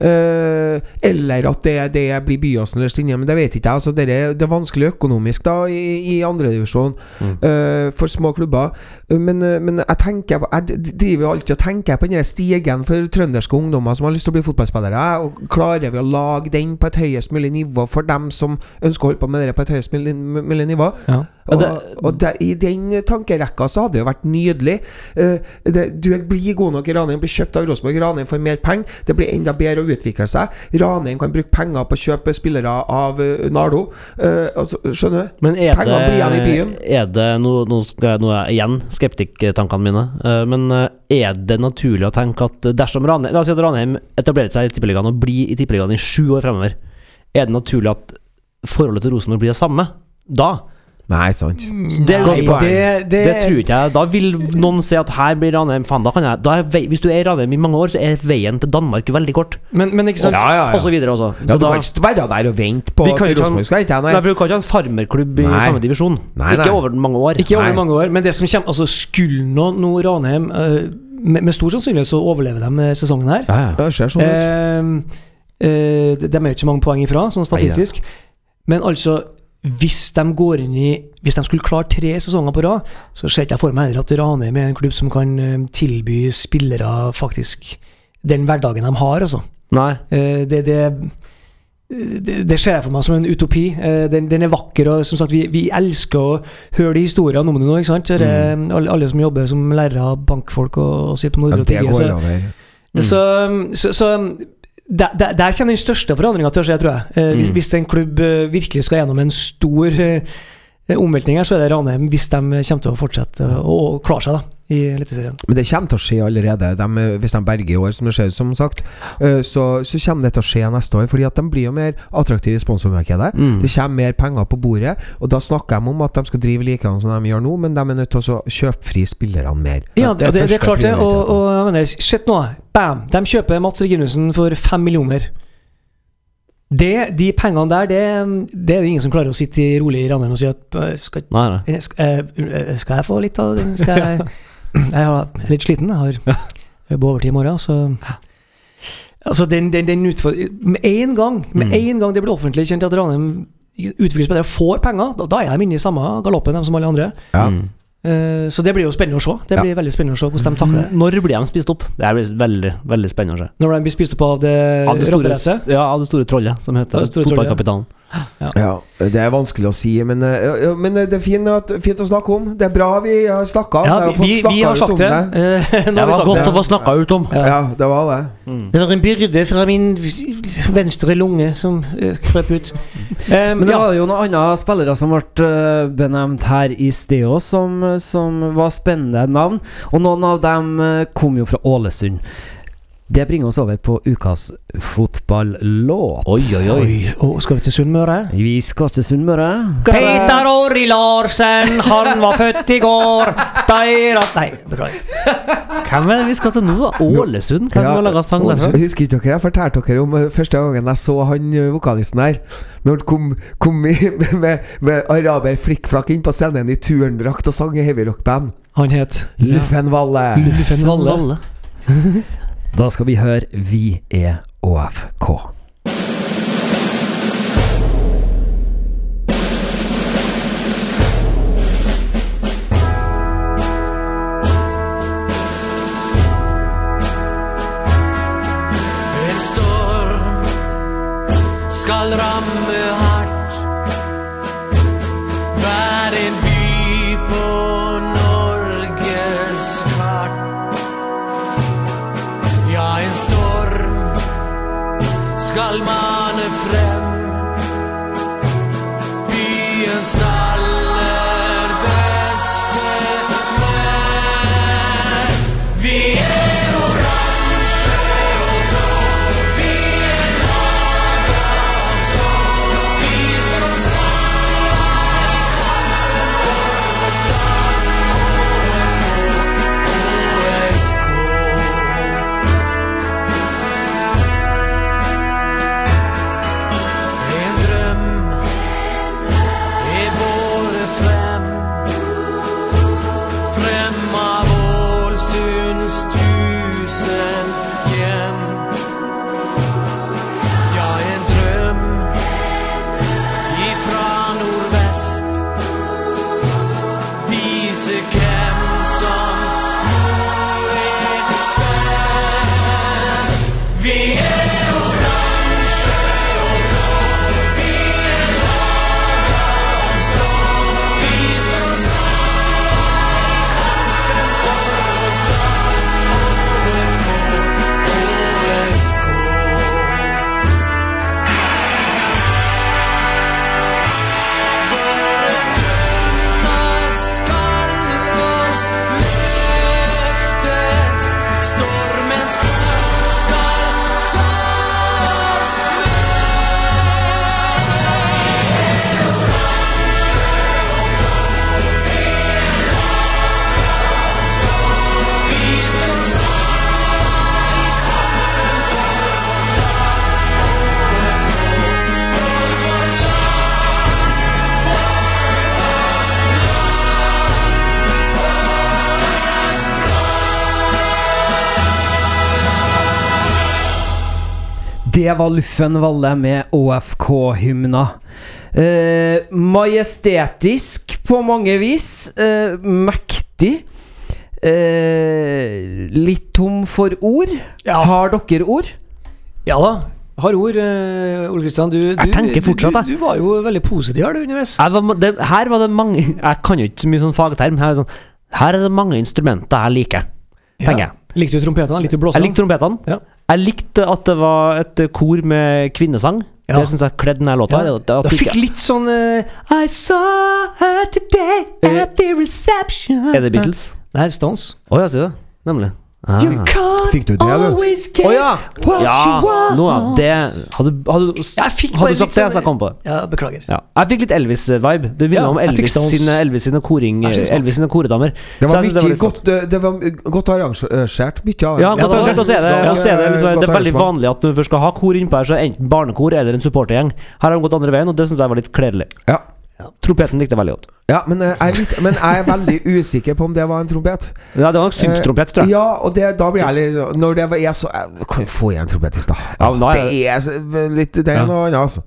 Uh, eller at det, det blir Byåsen eller Stinje, men det vet ikke jeg. Altså, det, er, det er vanskelig økonomisk da i, i andredivisjon Mm. uh, for små klubber. Uh, men, men jeg tenker på Jeg driver alltid og tenker på den stigen for trønderske ungdommer som har lyst til å bli fotballspillere. Og klarer vi å lage den på et høyest mulig nivå for dem som ønsker å holde på med det på et høyest mulig, mulig nivå? Ja. Og, det- og det, i den tankerekka så hadde det jo vært nydelig. Uh, det, du blir god nok i Ranheim, blir kjøpt av Rosenborg. Ranheim får mer penger. Det blir enda bedre å utvikle seg. Ranheim kan bruke penger på å kjøpe spillere av uh, Nardo. Uh, altså, skjønner du? Men er Pengene blir igjen i byen. er det nå, nå skal jeg, nå er jeg igjen skeptikk-tankene mine. men er det naturlig å tenke at dersom Ranheim La oss si at Ranheim etablerer seg i Tippeligaen og blir i Tippeligaen i sju år fremover, er det naturlig at forholdet til Rosenborg blir det samme da? Nei, sant. Det, Nei, det, det, det tror ikke jeg. Da vil noen si at her blir Ranheim Faen, da kan jeg da er vei, Hvis du er i Ranheim i mange år, så er veien til Danmark veldig kort. men, men ikke sant? Ja, ja, ja. Og så videre også. Ja, du da, kan ikke være der og vente på at Rosenborg skal hente deg. du kan ikke ha en farmerklubb i Nei. samme divisjon. Nei, Ikke over mange år. Ikke over Nei. mange år, men det som kommer Altså, skulle nå no, Ranheim uh, med, med stor sannsynlighet så overlever de eh, sesongen her. Ja, ja. Det ser sånn ut. Uh, uh, de de er jo ikke mange poeng ifra, sånn statistisk. Men altså, hvis de går inn i Hvis de skulle klare tre sesonger på rad, så ser ikke jeg for meg heller at Ranheim er en klubb som kan eh, tilby spillere faktisk den hverdagen de har, altså. Nei. Eh, det, det, det, det ser jeg for meg som en utopi. Eh, den, den er vakker, og som sagt, vi, vi elsker å høre de historiene om det nå. ikke sant? Mm. alle, alle som jobber som lærere, bankfolk og, og sitter på Ja, Nordre og det tigger. Så, mm. så, så, så der, der, der kommer den største forandringa til å skje, tror jeg. Eh, hvis, Mm. hvis en klubb eh, virkelig skal gjennom en stor eh, omveltning her, så er det Ranheim, hvis de kommer til å fortsette å å klare seg da, i Eliteserien. Men det kommer til å skje allerede. De, hvis de berger i år, som det skjer, som sagt, eh, så, så kommer det til å skje neste år. Fordi at de blir jo mer attraktive i sponsormarkedet. Mm. Det kommer mer penger på bordet. Og da snakker de om at de skal drive likedan som de gjør nå, men de er nødt til å kjøpe fri spillerne mer. Ja, det, det, det er klart det. Og, og jeg mener, sett nå, bam! De kjøper Mats Reginussen for fem millioner. Det, de pengene der, det, det er det ingen som klarer å sitte i rolig i Ranheim og si at skal, Nei, nei. skal, skal jeg få litt av den? Skal jeg, *laughs* jeg er litt sliten. Jeg har jobber overtid i morgen, så Altså, den, den, den. Med en gang Med Mm. en gang det blir offentlig kjent at Ranheim utviklingsspillere får penger, da, da er de inne i samme galoppen som alle andre. Ja. Eh, så det blir jo spennende å se. Det Ja. blir veldig spennende å se hvordan de takler det. Når blir de spist opp? Det blir veldig veldig spennende å se. Når de blir spist opp av det Av det store, ja, av det store trollet som heter fotballkapitalen. trollet, ja. Ja, det er vanskelig å si, men, eh, ja, men det er fint, at, fint å snakke om. Det er bra vi har snakka. Ja, vi, vi, *laughs* vi har sagt det. det. Det har var sagt godt det. å få snakka ut om. Ja. Ja, det var det. Det var en byrde fra min venstre lunge som uh, krøp ut. Eh, Men det ja. var jo noen andre spillere som ble eh, benevnt her i sted òg, som, som var spennende navn. Og noen av dem eh, kom jo fra Ålesund. Det bringer oss over på ukas fotballåt. Oi, oi, oi. Og skal vi til Sunnmøre? Vi skal til Sunnmøre. Peter Orri Larsen, han var født i går. Deira Nei, beklager. Hvem er det vi skal til nå, da? Ålesund? Hvem ja, skal laga sang der? Jeg Husker ikke dere jeg fortalte dere om eh, første gangen jeg så han eh, vokalisten her? Når han kom, kom i, *laughs* med, med araber flikkflakk inn på scenen i turndrakt og sang i heavyrock-band. Han het Luffen Valle. Luffen Valle. *laughs* Da skal vi høre Vi er ÅFK. En storm skal ramme Det var Luffen Valle med ÅFK-hymna. Eh, majestetisk på mange vis. Eh, mektig. Eh, litt tom for ord. Ja. Har dere ord? Ja da. Har ord, eh, Ole Kristian. Du, du, Jeg tenker fortsatt, du, du, du var jo veldig positiv her du underveis. Jeg var, det, her var det mange Jeg kan jo ikke så mye sånn fagterm. Her er, det sånn, her er det mange instrumenter jeg liker, tenker jeg. Likte du trompetene? Likte du blåsene? Jeg likte trompetene. Ja. Jeg likte at det var et kor med kvinnesang. Ja. Det syns jeg kledde denne låta. Ja. Det- det fikk litt sånn uh, I saw her today at the reception Er det Beatles? Nei, Stones. Å ja, sier du det? Nemlig. Ah. Fikk du det, du? always get ja! Ja, nå ja, det Hadde, hadde, du sagt det, sånn- så jeg kom på det. Ja, beklager. Ja. Jeg fikk litt Elvis-vibe. Det minner Ja, om Elvis sine, Elvis sine koring. Elvis sine koredamer. Det var mye det godt, det, det var godt arrangert, mye av. Ja, Ja, godt det var arrangert. Og så er er sånn- det er veldig vanlig at når du først skal ha kor innpå her, så er det enten barnekor eller en supportergjeng. Her har de gått andre veien, og det syns jeg var litt kledelig. Ja. Trompeten likte jeg veldig godt. Ja, men jeg er, litt, men jeg er veldig usikker på om det var en trompet. Ja, det var nok synttrompet, tror jeg. Ja, og det, da blir jeg litt Når det var, jeg så Jeg kan få igjen trompetist, da. Ja, men da er det er så- litt Det Ja. noe annet, altså.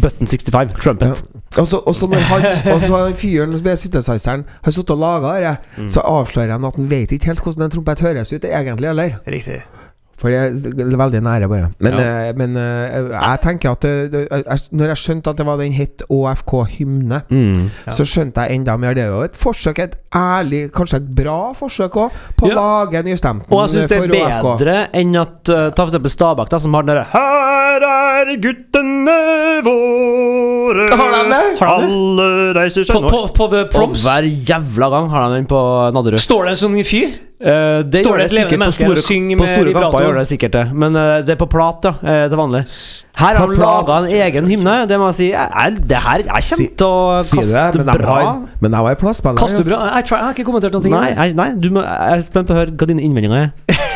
Button 65. Trumpet. Så og så når han han fyren med synthesizeren har sittet og laga det, Mm. så avslører han at han vet ikke helt hvordan en trompet høres ut egentlig, eller? Riktig. For det er veldig nære, bare. Men, eh, men eh, jeg tenker at det, det, jeg, Når jeg skjønte at det var den het ÅFK Hymne, Mm. så skjønte jeg enda mer. Det er jo et forsøk, et ærlig, kanskje et bra forsøk òg, på Ja. å lage for ÅFK. Og jeg syns det er bedre enn at uh, Ta eksempel Stabæk, da, som har den derre Her er guttene våre Har de det? Har de det? Alle reiser seg På, nå på, på The Og Proms hver jævla gang har de den på Nadderud. står det en sånn fyr. Eh, det Står gjør det et levende sikkert på menneske og store, synger på med store kamper. gjør det sikkert det Men eh, det er på plat, ja. eh, til vanlig. Her har På de plat. laga en egen hymne. Det må jeg si. Jeg, det her Jeg Si- kommer til å Sier du det? kaste Men de bra. har, men de har plastspillere. Kaster ass. bra. Jeg, tror- jeg har ikke kommentert noe. Nei, jeg, nei du må, jeg er spent på å høre hva dine innvendinger er. *laughs*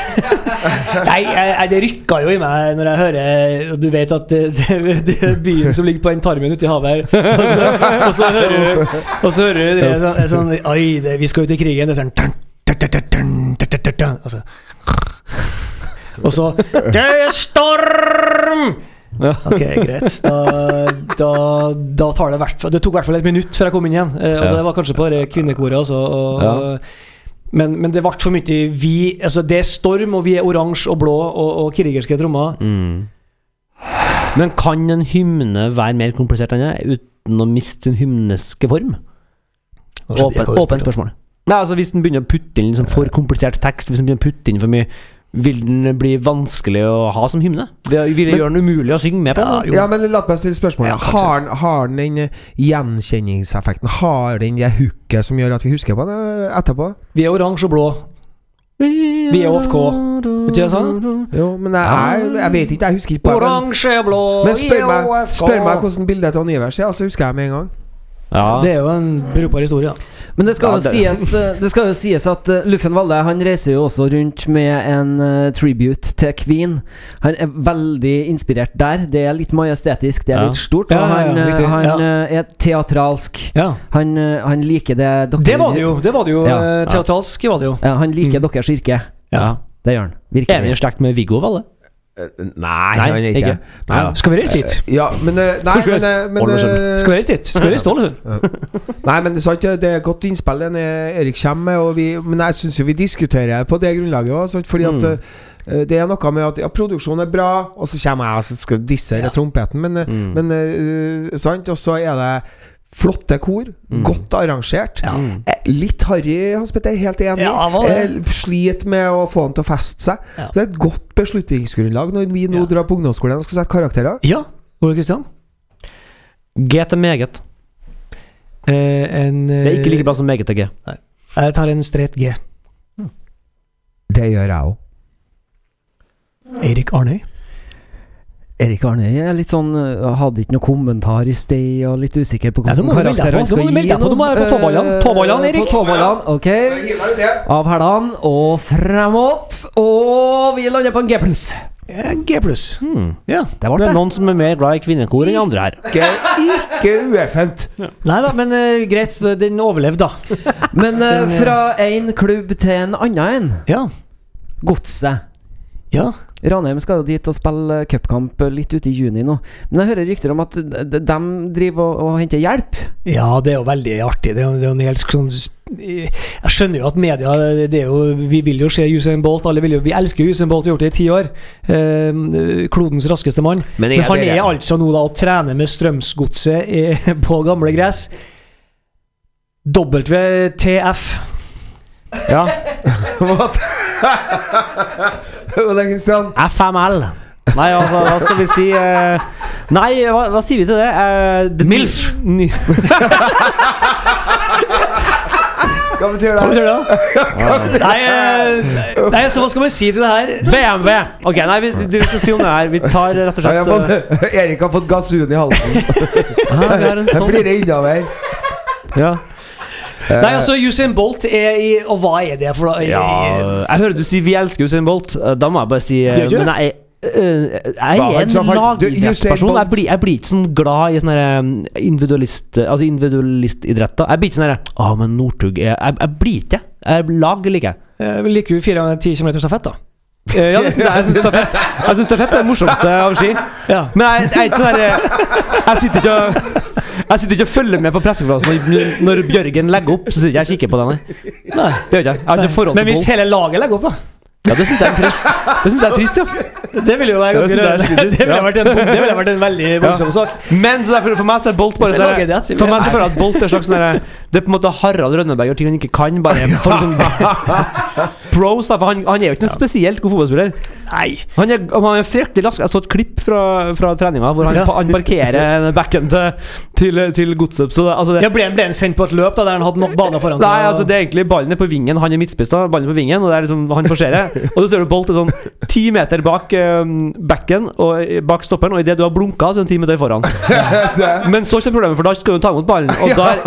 Nei, jeg, det rykka jo i meg når jeg hører du vet at det, det, det er byen som ligger på den tarmen uti havet her. Og så, og så hører du Og så hører du det er sånn, er sånn Oi, det, vi skal ut i krigen. Det er sånn altså. Og så Det er storm! Ok, greit. Da, da, da tar det hvert Det tok i hvert fall et minutt før jeg kom inn igjen. Eh, og det var kanskje bare kvinnekoret, altså. Og, ja men, men det ble for mye vi, altså Det er storm, og vi er oransje og blå og, og krigerske trommer. Mm. Men kan en hymne være mer komplisert enn det, uten å miste sin hymneske form? Åpen, åpent spørsmål. Nei, altså Hvis den begynner å putte inn liksom for komplisert tekst, hvis den begynner å putte inn for mye, vil den bli vanskelig å ha som hymne? Vil det Men- gjøre den umulig å synge med på? Ja. Ja, men la meg stille spørsmålet. Ja, har, den- har den den eh, gjenkjenningseffekten? Har den det hooket som gjør at vi husker på den etterpå? Vi er oransje og blå. Vi er OFK. Vet du hva jeg? Jo, men jeg, jeg, jeg vet ikke. Jeg husker ikke på det. Oransje og blå, men vi spør er meg, OFK. spør meg hvordan bildet til Anivers er, så husker jeg med en gang. Ja. Det er jo en brukbar historie. da. Men det skal, Ja, jo det- sies, *laughs* eh, det skal jo sies at eh, Luffen Valle Han reiser jo også rundt med en eh, tribute til Queen. Han er veldig inspirert der. Det er litt majestetisk, det er litt stort. Ja, Og ja, ja, han, han er teatralsk. Ja. Han, han liker det dere Det var det jo. Det var det jo Ja. Teatralsk var det jo. Ja, han liker Mm. deres yrke. Ja. Det gjør han. Er vi i slekt med Viggo Valle? Nei, Nei, han er ikke. ikke. Nei. Skal vi reise dit? Ja, men eh, Nei, *laughs* men, eh, men eh, Skal vi reise dit? Skal vi reise til Ålesund? Nei, men sant, det er godt innspill Erik kommer med, og vi, men jeg syns jo vi diskuterer på det grunnlaget òg. Fordi at Mm. det er noe med at ja, produksjonen er bra, og så kommer jeg og skal disse Ja. trompeten, men, Mm. men sant? Og så er det flotte kor, Mm. godt arrangert. Mm. Eh, Litt harry, Hans Petter, helt enig. Ja? Jeg sliter med å få han til å feste seg. Ja. Det er et godt beslutningsgrunnlag når vi nå Ja. drar på ungdomsskolen og skal sette karakterer. Ja. Ole Kristian? G til meget. Eh, en Det er ikke like bra som meget til G. Jeg tar en streit G. Det gjør jeg òg. Eirik Arnøy. Erik Arne er litt sånn eh, Hadde ikke noe kommentar i sted, og litt usikker på Ja, hvordan karakter han skal gi. nå. Du må være på tåballene. Eh, Tåballene, Erik. På tåballene, ok. Av hælene og fremåt. Og vi lander på en G pluss. Eh, G pluss. Hmm. Ja. Det Det det. er noen som er mer glad i kvinnekor enn andre her. Ikke, ikke ueffent. Nei da, men uh, greit. Den overlevde, da. *laughs* Men uh, eh, fra én klubb til en annen en. Ja. Godset. Ja. Ranheim skal jo dit og spille cupkamp litt ute i juni nå. Men jeg hører rykter om at de driver og, og henter hjelp. Ja, det er jo veldig artig. Det er jo, det er jo en helt sånn Jeg skjønner jo at media det er jo, Vi vil jo se Usain Bolt. Alle vil jo, vi elsker Usain Bolt, vi har gjort det i ti år. Eh, klodens raskeste mann. Men Men han er altså nå da og trener med Strømsgodset *laughs* på gamle gress. WTF. Ja. *laughs* *laughs* Hva? lenge Kristian. FML. Nei, altså, hva skal vi si uh, Nei, hva, hva sier vi til det? Uh, MILF. *laughs* Hva betyr Hva det? betyr det? *laughs* Nei, uh, nei, så hva skal vi si til det her? BMW! Ok, nei, vi, vi skal si om det her. Vi tar rett og slett fått, Erik har fått gasun i halsen. ah, Jeg sånn flirer innover. ja. Nei, altså, Usain Bolt er i Og hva er det for noe? ja. Jeg hører du sier 'vi elsker Usain Bolt'. Eh, Da må jeg bare si eh, Men jeg eh, jeg er en du, lagidrettsperson. Jeg blir, jeg blir ikke sånn glad i sånne individualist Altså individualistidretter. Jeg blir ikke sånn her Å, men Northug jeg, jeg blir ikke det. Lag liker jeg. Jeg liker jo 4 ganger 10 km stafett, da. Eh, Ja, det synes jeg, jeg syns stafett Jeg synes stafett er det morsomste av ski. Ja. Men jeg, jeg er ikke sånn eh, Jeg sitter ikke og jeg sitter ikke og følger med på pressekonferansen når, når Bjørgen legger opp. Så sitter jeg og kikker på den. Nei. Det gjør jeg. Jeg har ikke forhold Men hvis Bolt. hele laget legger opp, da? Ja, det syns jeg er trist. Det synes jeg er trist, ja. Det ville jo være ganske rørende. *laughs* Det ville vært en, vært en veldig voldsom sak. Men så derfor, for meg så er Bolt bare det, sånn det, For meg så føler jeg at Bolt er slags sånn der- Det er på en måte Harald Rønneberg gjør ting han ikke kan. Bare for sånn *laughs* *laughs* Pros, da. For han, han er jo ikke noen spesielt god fotballspiller. Nei. Han er, han er fryktelig rask. Jeg så et klipp fra, fra treninga hvor han, Ja. han parkerer *laughs* backen til, til, til godset. Så det, altså det, Ja, ble, han- ble han sendt på et løp da der han hadde nok bane foran seg? Nei, altså det er egentlig ballen er på vingen. Han er midtspiss, da. Ballen er på vingen, og det er liksom han forserer. *laughs* og så ser du Bolt er sånn ti meter bak um, backen og eh, bak stopperen, og idet du har blunka, så er han ti meter foran. *laughs* Men så kommer problemet, for da skal du ta imot ballen, og der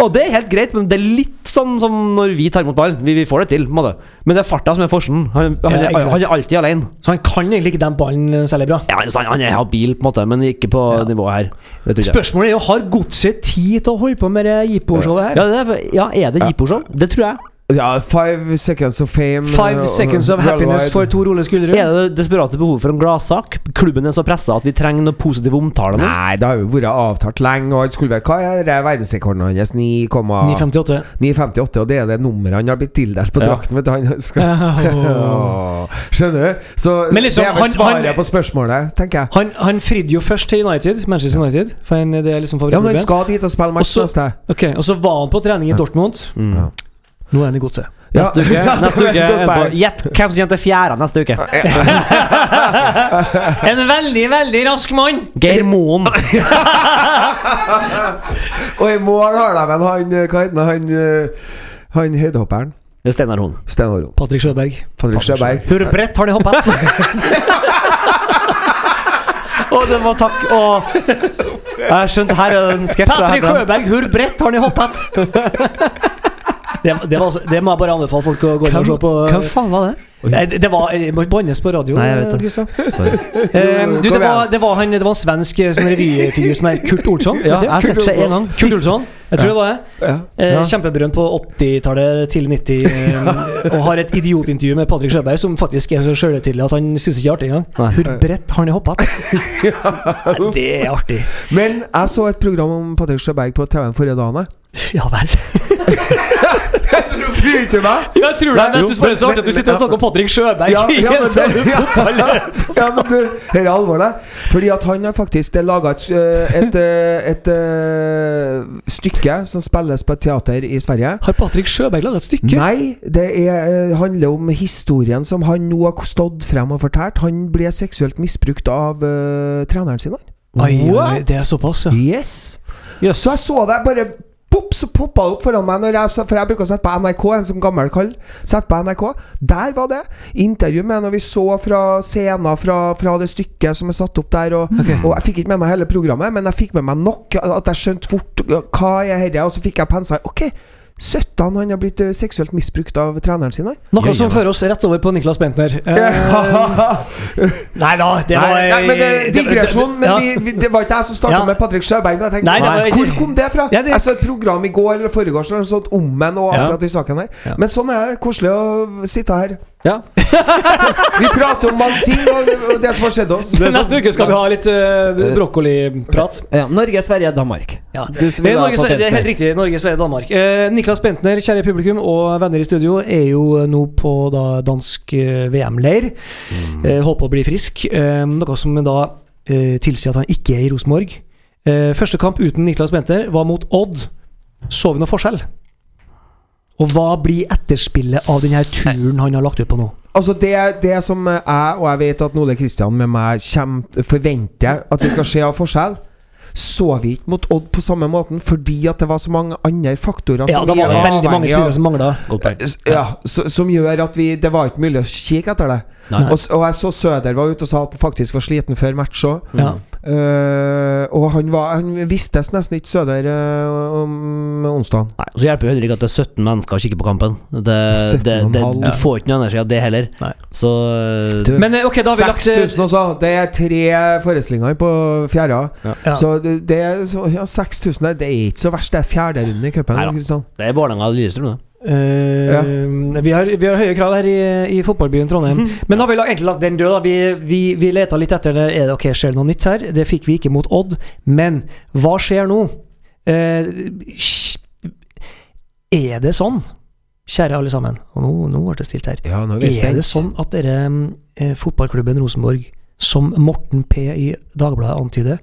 Og det er helt greit, men det er litt sånn som når vi tar imot ballen. Vi, vi får det til, måte. Men det er farta som er forskjellen. Han, han, Ja, er- han er alltid alene. Så han kan egentlig ikke den ballen særlig bra. Ja, han, han er habil, på en måte, men ikke på nivået her. Spørsmålet er jo har godset tid til å holde på med det jippo-showet her? Ja, det er, ja, er det jippo-show? Det tror jeg. Ja, Five Seconds of Fame. Five uh, seconds of happiness for Tor Ole Skullerud. Er det det desperate behovet for en gladsak? Klubben er så pressa at vi trenger noe positiv omtale nå? Nei, det har jo vært avtalt lenge. Og han skulle være Hva er det verdensrekorden hans? 9,958. 958. Og det er det nummeret han har blitt tildelt på Ja. drakten. Vet du, han skal *laughs* Skjønner du? Så Men liksom, det er vel svaret han- på spørsmålet, tenker jeg. Han, han fridde jo først til United, Manchester United. For han, det er liksom Ja, men han skal dit og spille match neste. Okay, Og så var han på trening i Dortmund. Mm. Nå er han i godset. Neste uke, *laughs* neste uke. Gjett hvem som kommer til fjæra neste uke. *laughs* En veldig, veldig rask mann! Geir Moen. *laughs* Og i mål har de en han eh, Hva heter han? Han, eh, han høydehopperen. Det er Steinar Hoen. Steinar Horn. Patrick Sjøberg. Patrick Sjøberg. Hvor bredt har de hoppet? Å, det var takk. Å. Jeg skjønte her er en sketsj. Patrick. Sjøberg, hvor bredt har de hoppet? Det, det, var, det må jeg bare anbefale folk å gå inn og se på. Hva faen var det? Nei, det, var Jeg må ikke bannes på radio. Nei, jeg vet det. Eh, du, det, var, det, var han, det var en svensk eh, sånn revyfigur som er Kurt Olsson. Ja, jeg har sett det en gang. Kurt Olsson. Jeg tror det var det. Ja. Eh. Kjempeberømt på 80-tallet til 90. Eh, *laughs* og har et idiotintervju med Patrick Sjøberg som faktisk er så sjølhøytidelig at han syns ikke er artig engang. Hvor bredt har han hoppet? *laughs* Det er artig. Men jeg så et program om Patrick Sjøberg på TV-en forrige dagen. *laughs* Ja vel. Tror du ikke meg? Ja, jeg tror det, jeg syns bare det så artig at du sitter og snakker om Patrick Sjøberg. Ja, ja, men *laughs* det, ja, *laughs* ja, men du, her er alvoret. Fordi at han har faktisk laga et, et, et, eh, et, eh, stykke som spilles på et teater i Sverige. Har Patrick Sjøberg laga et stykke? Nei, det er, eh, handler om historien som han nå har stått frem og fortalt. Han ble seksuelt misbrukt av uh, treneren sin. Oi, det er såpass, ja. Yes. yes. Så jeg så det bare Pop, så poppa det opp foran meg jeg, For jeg bruker å sette på NRK, en som gammel kall. Sette på NRK. Der var det. Intervju med når vi så fra scener fra, fra det stykket som er satt opp der. Og, og jeg fikk ikke med meg hele programmet, men jeg fikk med meg nok. At jeg skjønte fort hva er dette. Og så fikk jeg pensa Ok, 17 han har blitt uh, seksuelt misbrukt av treneren sin. Noe som fører oss rett over på Niklas Bentner. *laughs* Eh, nei da, det var Nei, nei, men det er digresjon. Men vi, vi, det var ikke jeg som starta Ja. med Patrick Sjøberg. Men jeg tenkte, Nei, det var Hvor kom det fra? Ja, det- Jeg så et program i går eller foregårs om en og akkurat i saken her. Ja. Men sånn er det koselig å sitte her. Ja. *laughs* Vi prater om mange ting og det som har skjedd oss. Neste uke skal vi ha litt uh, brokkoliprat. Ja, Norge, Sverige, Danmark. Ja. Du som Det vil Norge, det er helt riktig. Norge, Sverige, Danmark. Eh, Niklas Bentner, kjære publikum og venner i studio, er jo nå på da, dansk eh, VM-leir. Eh, håper å bli frisk. Eh, noe som da eh, tilsier at han ikke er i Rosenborg. Eh, første kamp uten Niklas Bentner var mot Odd. Så vi noe forskjell? Og hva blir etterspillet av denne turen han har lagt ut på nå? Altså det, det som jeg, og jeg vet at Ole Kristian med meg kjem, forventer at vi skal se av forskjell, så vi ikke mot Odd på samme måten fordi at det var så mange andre faktorer Ja, som det var veldig mange spillere som mangla. Ja, som gjør at vi Det var ikke mulig å kikke etter det. Og, og jeg så Søder var ute og sa at han faktisk var sliten før match òg. Ja. og han var Han vistes nesten ikke Søder uh, om onsdagen. Nei, og Så hjelper det heller ikke at det er 17 mennesker og kikker på kampen. Det, *laughs* det, det, du får ikke noe energi av det heller. Så du, Men eh, ok, da har vi lagt eh, 6000 også! Det er tre forestillinger på fjerde. Ja. Så det, det er ja, 6000 Det er ikke så verst. Det er fjerderunden i cupen. Det er Vålerenga og Lillestrøm, det. Eh, Ja. vi, har, vi har høye krav her i, i fotballbyen Trondheim. *laughs* Men har vi egentlig lagt den død, da? Vi, vi, vi leta litt etter det. Er det ok, skjer det noe nytt her? Det fikk vi ikke mot Odd. Men hva skjer nå? Uh, er det sånn, kjære alle sammen Og nå, nå ble det stilt her. Ja, er Er det sånn at dere eh, fotballklubben Rosenborg, som Morten P i Dagbladet antyder,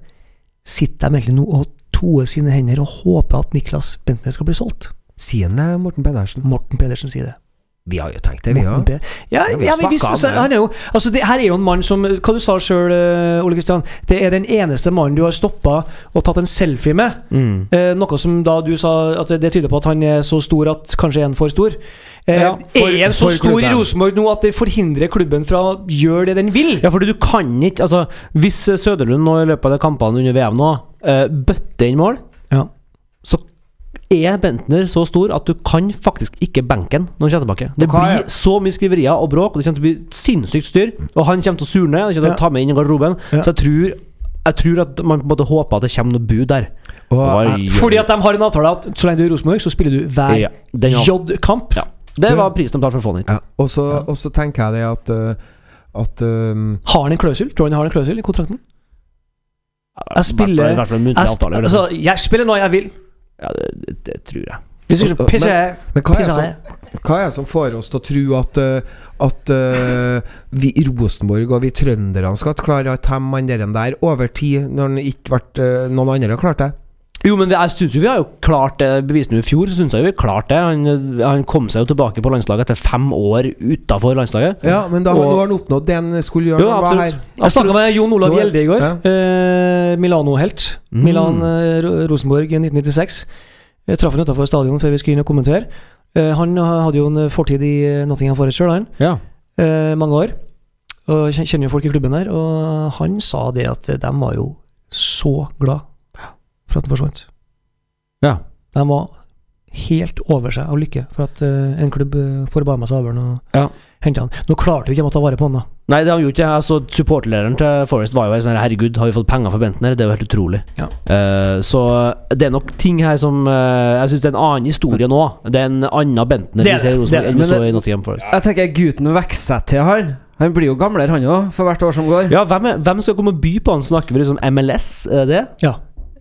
sitter de egentlig nå og toer sine hender og håper at Niklas Bentner skal bli solgt? Sier han det, Morten Pedersen? Morten Pedersen sier det. Vi har jo tenkt det, vi òg. P. Ja, Ja, vi har hvis, om det. han er jo Altså, det her er jo en mann som Hva du sa sjøl, Ole Kristian? Det er den eneste mannen du har stoppa og tatt en selfie med. Mm. Eh, noe som da du sa at det tyder på at han er så stor at kanskje er han for stor. Eh, Ja, for- er han så for stor i. Rosenborg nå at det forhindrer klubben fra å gjøre det den vil? Ja, fordi du kan ikke Altså, hvis eh, Søderlund nå i løpet av kampene under VM nå uh, bøtter inn mål, Ja. Er Bentner så stor at du kan faktisk ikke benken når han kommer tilbake. Det blir så mye skriverier og bråk, og det kommer til å bli sinnssykt styr. Og han kommer til å surne, og kommer til å ta med inn i garderoben. Ja. Så jeg tror, jeg tror at man på en måte håper at det kommer noe bud der. Og, Oi, eh, Fordi at de har en avtale at så lenge du er i Rosenborg, så spiller du hver Ja, J-kamp. Ja. Det var prisen de betalte for å få den hit. ja. og, så, og så tenker jeg det at uh, At um, Har han en klausul? Tror du han har en klausul i kontrakten? Jeg spiller- Jeg, altså, jeg spiller når jeg vil. Ja, det, det, det tror jeg. Hvis ikke pisser Men hva er, som, hva er det som får oss til å tro at, uh, at uh, vi i Rosenborg og vi trønderne skal klare å temme han der over tid, når han ikke vært, uh, noen andre har klart det? Jo, men jeg syns jo vi har jo klart det. Bevisene i fjor, så syns jeg vi har klart det. Han, han kom seg jo tilbake på landslaget etter fem år utafor landslaget. Ja, men da, Og- nå har han oppnådd det han skulle gjøre. Jo, han var absolutt. her. Jeg snakka med Jon Olav Gjelde i går. Ja. Eh, Milano-helt. Mm. Milan eh, Rosenborg i 1996. Jeg traff han utenfor stadion før vi skulle inn og kommentere. Eh, han hadde jo en fortid i eh, Nottingham Forest sjøl, han. Ja. Eh, mange år. Og kjenner jo folk i klubben der. Og han sa det at de var jo så glad for at den forsvant. Ja. De var helt over seg av lykke for at uh, en klubb uh, forba med seg avhøren og Ja. hente han. Nå klarte vi ikke å ta vare på han, da. Nei, det har han gjort. Jeg så Supporterlederen til Forest var jo sånn her, Herregud, har vi fått penger for Bentner? Det er jo helt utrolig. Ja. Uh, så det er nok ting her som uh, Jeg syns det er en annen historie nå. Det er en annen Bentner Det er vi ser i det, Rosenborg det enn vi det. så i Nottingham Forest. Jeg tenker gutten vokser seg til, han. Han blir jo gamlere, han òg, for hvert år som går. Ja, hvem, er, hvem skal komme og by på han? Snakker vi liksom MLS? Er det? Ja.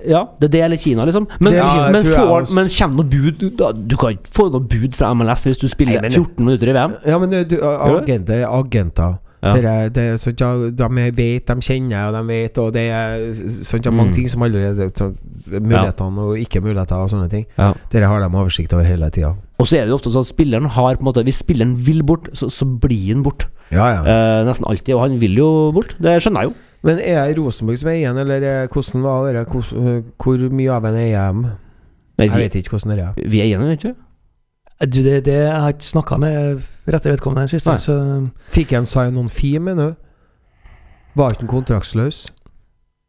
Ja, det er det eller Kina, liksom. Men, er men, får, men kommer noe bud du, kan ikke få noe bud fra MLS hvis du spiller Nei, 14 minutter i VM. Ja, men uh, du, uh, agenter, agenter Ja. Det er, det er sånn, ja, De vet, de kjenner, og de vet, og det er sånt, ja, mange Mm. ting som allerede så, Mulighetene og ikke muligheter og sånne ting. Ja. Dere har de oversikt over hele tida. Og så er det jo ofte sånn at spilleren har på en måte Hvis spilleren vil bort, så, så blir han bort. Ja, ja. Eh, nesten alltid. Og han vil jo bort. Det skjønner jeg jo. Men er jeg Rosenborg som er igjen, eller er- hvordan var det? Hvor, hvor mye av en er EM? Nei, Jeg vet ikke hvordan det er. vi er igjen, ikke Du, det, det jeg har ikke snakka med rette vedkommende sist. så Fikk han sign on fee, mener du? Var ikke han kontraktsløs?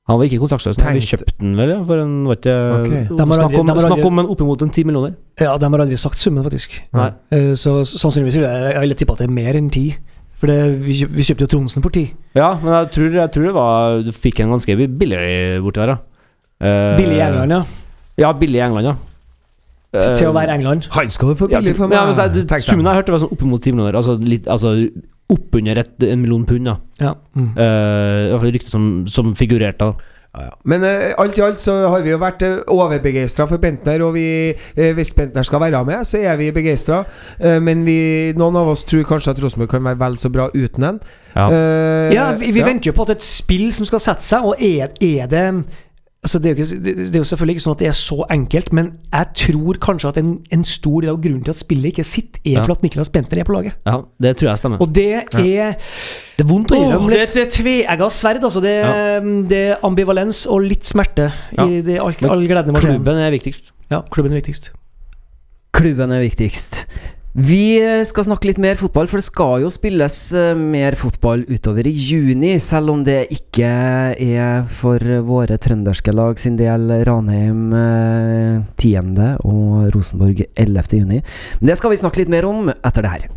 Han var ikke kontraktsløs. men Vi kjøpte den vel, ja, for en var ikke okay. Snakk om, de har snakk aldri- om en oppimot en ti millioner. Ja, de har aldri sagt summen, faktisk. Nei. Eh, Så sannsynligvis vil jeg Jeg vil tippe at det er mer enn ti. For det, vi, kjøp, vi kjøpte jo Tronsen for ti. Ja, men jeg tror, jeg tror det var Du fikk en ganske billig borti der, da. Uh, Billig i England, ja. Ja, billig i England, ja. Til, til å Eh, være England. Han skal du få ja, billig for meg! Ja, men jeg, det, summen jeg hørte, var sånn oppimot 10 millioner. Altså, litt, altså oppunder en million pund, da. Ja. Mm. Uh, I hvert fall ryktet som, som figurerte. da. Ja, ja. Men uh, alt i alt så har vi jo vært uh, overbegeistra for Bentner, og vi, uh, hvis Bentner skal være med, så er vi begeistra. men vi, noen av oss tror kanskje at Rosenborg kan være vel så bra uten den. Ja. Ja, vi, vi ja. venter jo på at et spill som skal sette seg, og er, er det Altså det, er jo ikke, det, det er jo selvfølgelig ikke sånn at det er så enkelt, men jeg tror kanskje at en, en stor del av grunnen til at spillet ikke sitter, er Ja. for at Niklas Bentner er på laget. Ja, det tror jeg stemmer. Og det er Det er vondt å Åh, litt. det er et tveegga sverd, altså. Det, ja. det er ambivalens og litt smerte Ja. i det, alt, all gleden. Klubben er viktigst. Ja, klubben er viktigst. Klubben er viktigst. Vi eh, skal snakke litt mer fotball, for det skal jo spilles eh, mer fotball utover i juni. Selv om det ikke er for våre trønderske lag sin del Ranheim eh, 10. og Rosenborg 11. juni. Men det skal vi snakke litt mer om etter det her.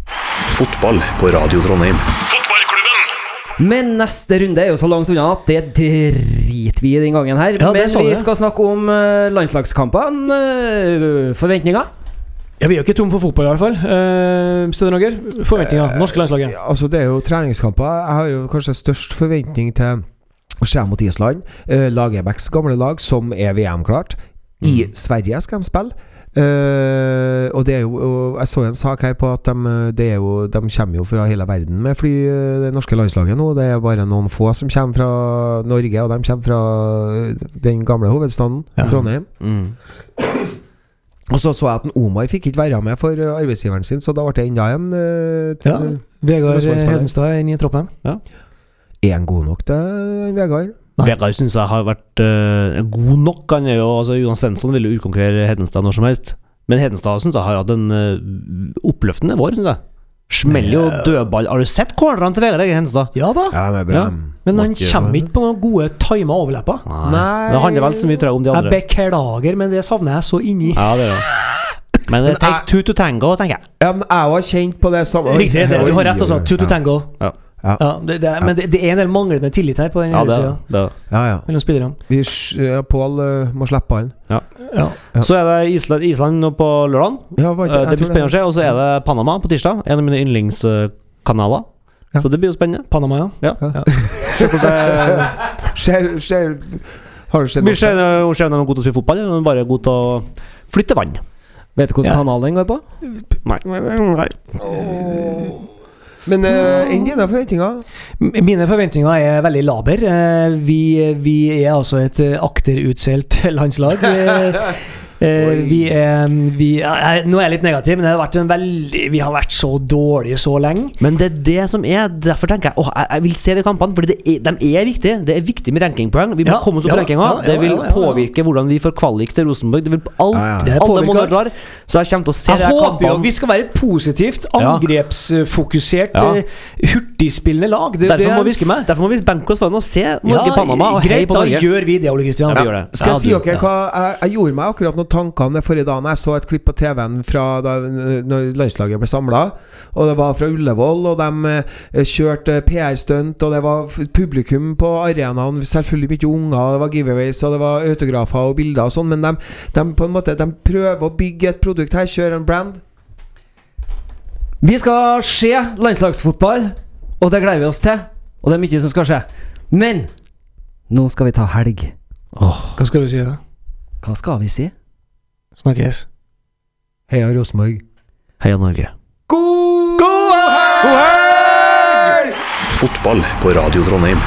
Fotball på Radio Trondheim. Men neste runde er jo så langt unna at det driter vi i den gangen her. Ja, Men vi skal snakke om uh, landslagskampene. eh, forventninger? Ja, vi er jo ikke tom for fotball, i hvert fall. Uh, Stedet Roger, forventninger? Norske landslaget? Altså, det er jo treningskamper. Jeg har jo kanskje størst forventning til å se mot Island. Uh, Lagerbäcks gamle lag, som er VM-klart. I Sverige skal de spille. Uh, og det er jo og Jeg så en sak her på at de, det er jo, de kommer jo fra hele verden med fly, eh, det norske landslaget nå. Det er bare noen få som kommer fra Norge, og de kommer fra eh, den gamle hovedstaden, Ja. Trondheim. Mm. Og så så jeg at en Omar fikk ikke være med for eh, arbeidsgiveren sin, så da ble det enda en Uh, Ja. Vegard. Hedenstad er inne i troppen. Er han god nok, til Vegard? Nei. Vegard syns jeg har vært uh, god nok. Han er jo, altså Jonas Svensson vil jo utkonkurrere Hedenstad når som helst. Men Hedenstad syns jeg har hatt en uh, oppløftende vår, syns jeg. Smeller jo dødball. Har du sett cornerne til Vegard Egen Hedenstad? Ja da. Ja, men Ja. Men han kommer ikke på noen gode tima overlepper. Nei. Det handler vel så mye tror jeg, om de andre. Jeg beklager, men det savner jeg så inni. Ja, det er det. Men det takes two to tango, tenker jeg. Ja, men jeg har kjent på det samme Riktig, det, du har rett, altså. Two to Ja. tango. Ja. Ja. Ja, det, det, er- men det, det er en del manglende tillit her på den Ja, det det. det. det. Ja, ja. mellom spillerne. Vi, ja, Pål uh, må slippe ballen. Ja. Ja. Så er det Island, Island nå på lørdag. Jeg det blir spennende å se. Og så er det Panama på tirsdag. En av mine yndlingskanaler. Ja. Så det blir jo spennende. Panama, ja. Ja. Ja. *laughs* Se hvordan det Ser, ser Har du sett noe? norsk? Skien Skien er god til å spille fotball, eller er de bare god til å flytte vann? Vet du hvilken Ja. kanal den går på? Nei. nei. Men uh, enn dine forventninger? Mine forventninger er veldig laber. Eh, Vi, vi er altså et eh, akterutseilt landslag. *laughs* Eh, Vi er vi, er, Nå er jeg litt negativ, men det har vært en veldig, vi har vært så dårlige så lenge. Men det er det som er Derfor tenker jeg åh, jeg, jeg vil se de kampene, er, de er viktige. Det er viktig med rankingpoeng. Vi må Ja, komme oss opp ja, på rankinga. ja, ja, det vil ja, ja, ja. påvirke hvordan vi får kvalik til Rosenborg. Det vil alt, Ja, ja. Det Alle må drar. Så jeg kommer til å se de Jeg her håper jo vi skal være et positivt, angrepsfokusert, Ja. eh, hurtigspillende lag. Det, Derfor det må, vi, med. derfor må vi benke oss foran og se Norge-Panama og heie greit, på da Norge. gjør vi det, Ole Kristian. Ja. Skal jeg si dere okay, hva jeg, jeg gjorde meg akkurat noen det forrige dagen. Jeg så et klipp på TV-en fra da Når landslaget ble samla. Og det var fra Ullevål, og de eh, kjørte PR-stunt, og det var publikum på arenaen. Selvfølgelig mye unger, det var giveaways, og det var autografer og bilder og sånn, men de, de på en måte De prøver å bygge et produkt her, kjøre en brand. Vi skal se landslagsfotball, og det gleder vi oss til. Og det er mye som skal skje. Men nå skal vi ta helg. Hva skal vi si? da? Hva skal vi si? Snakkes. Heia Rosenborg. Heia Norge. Fotball på Radio Trondheim.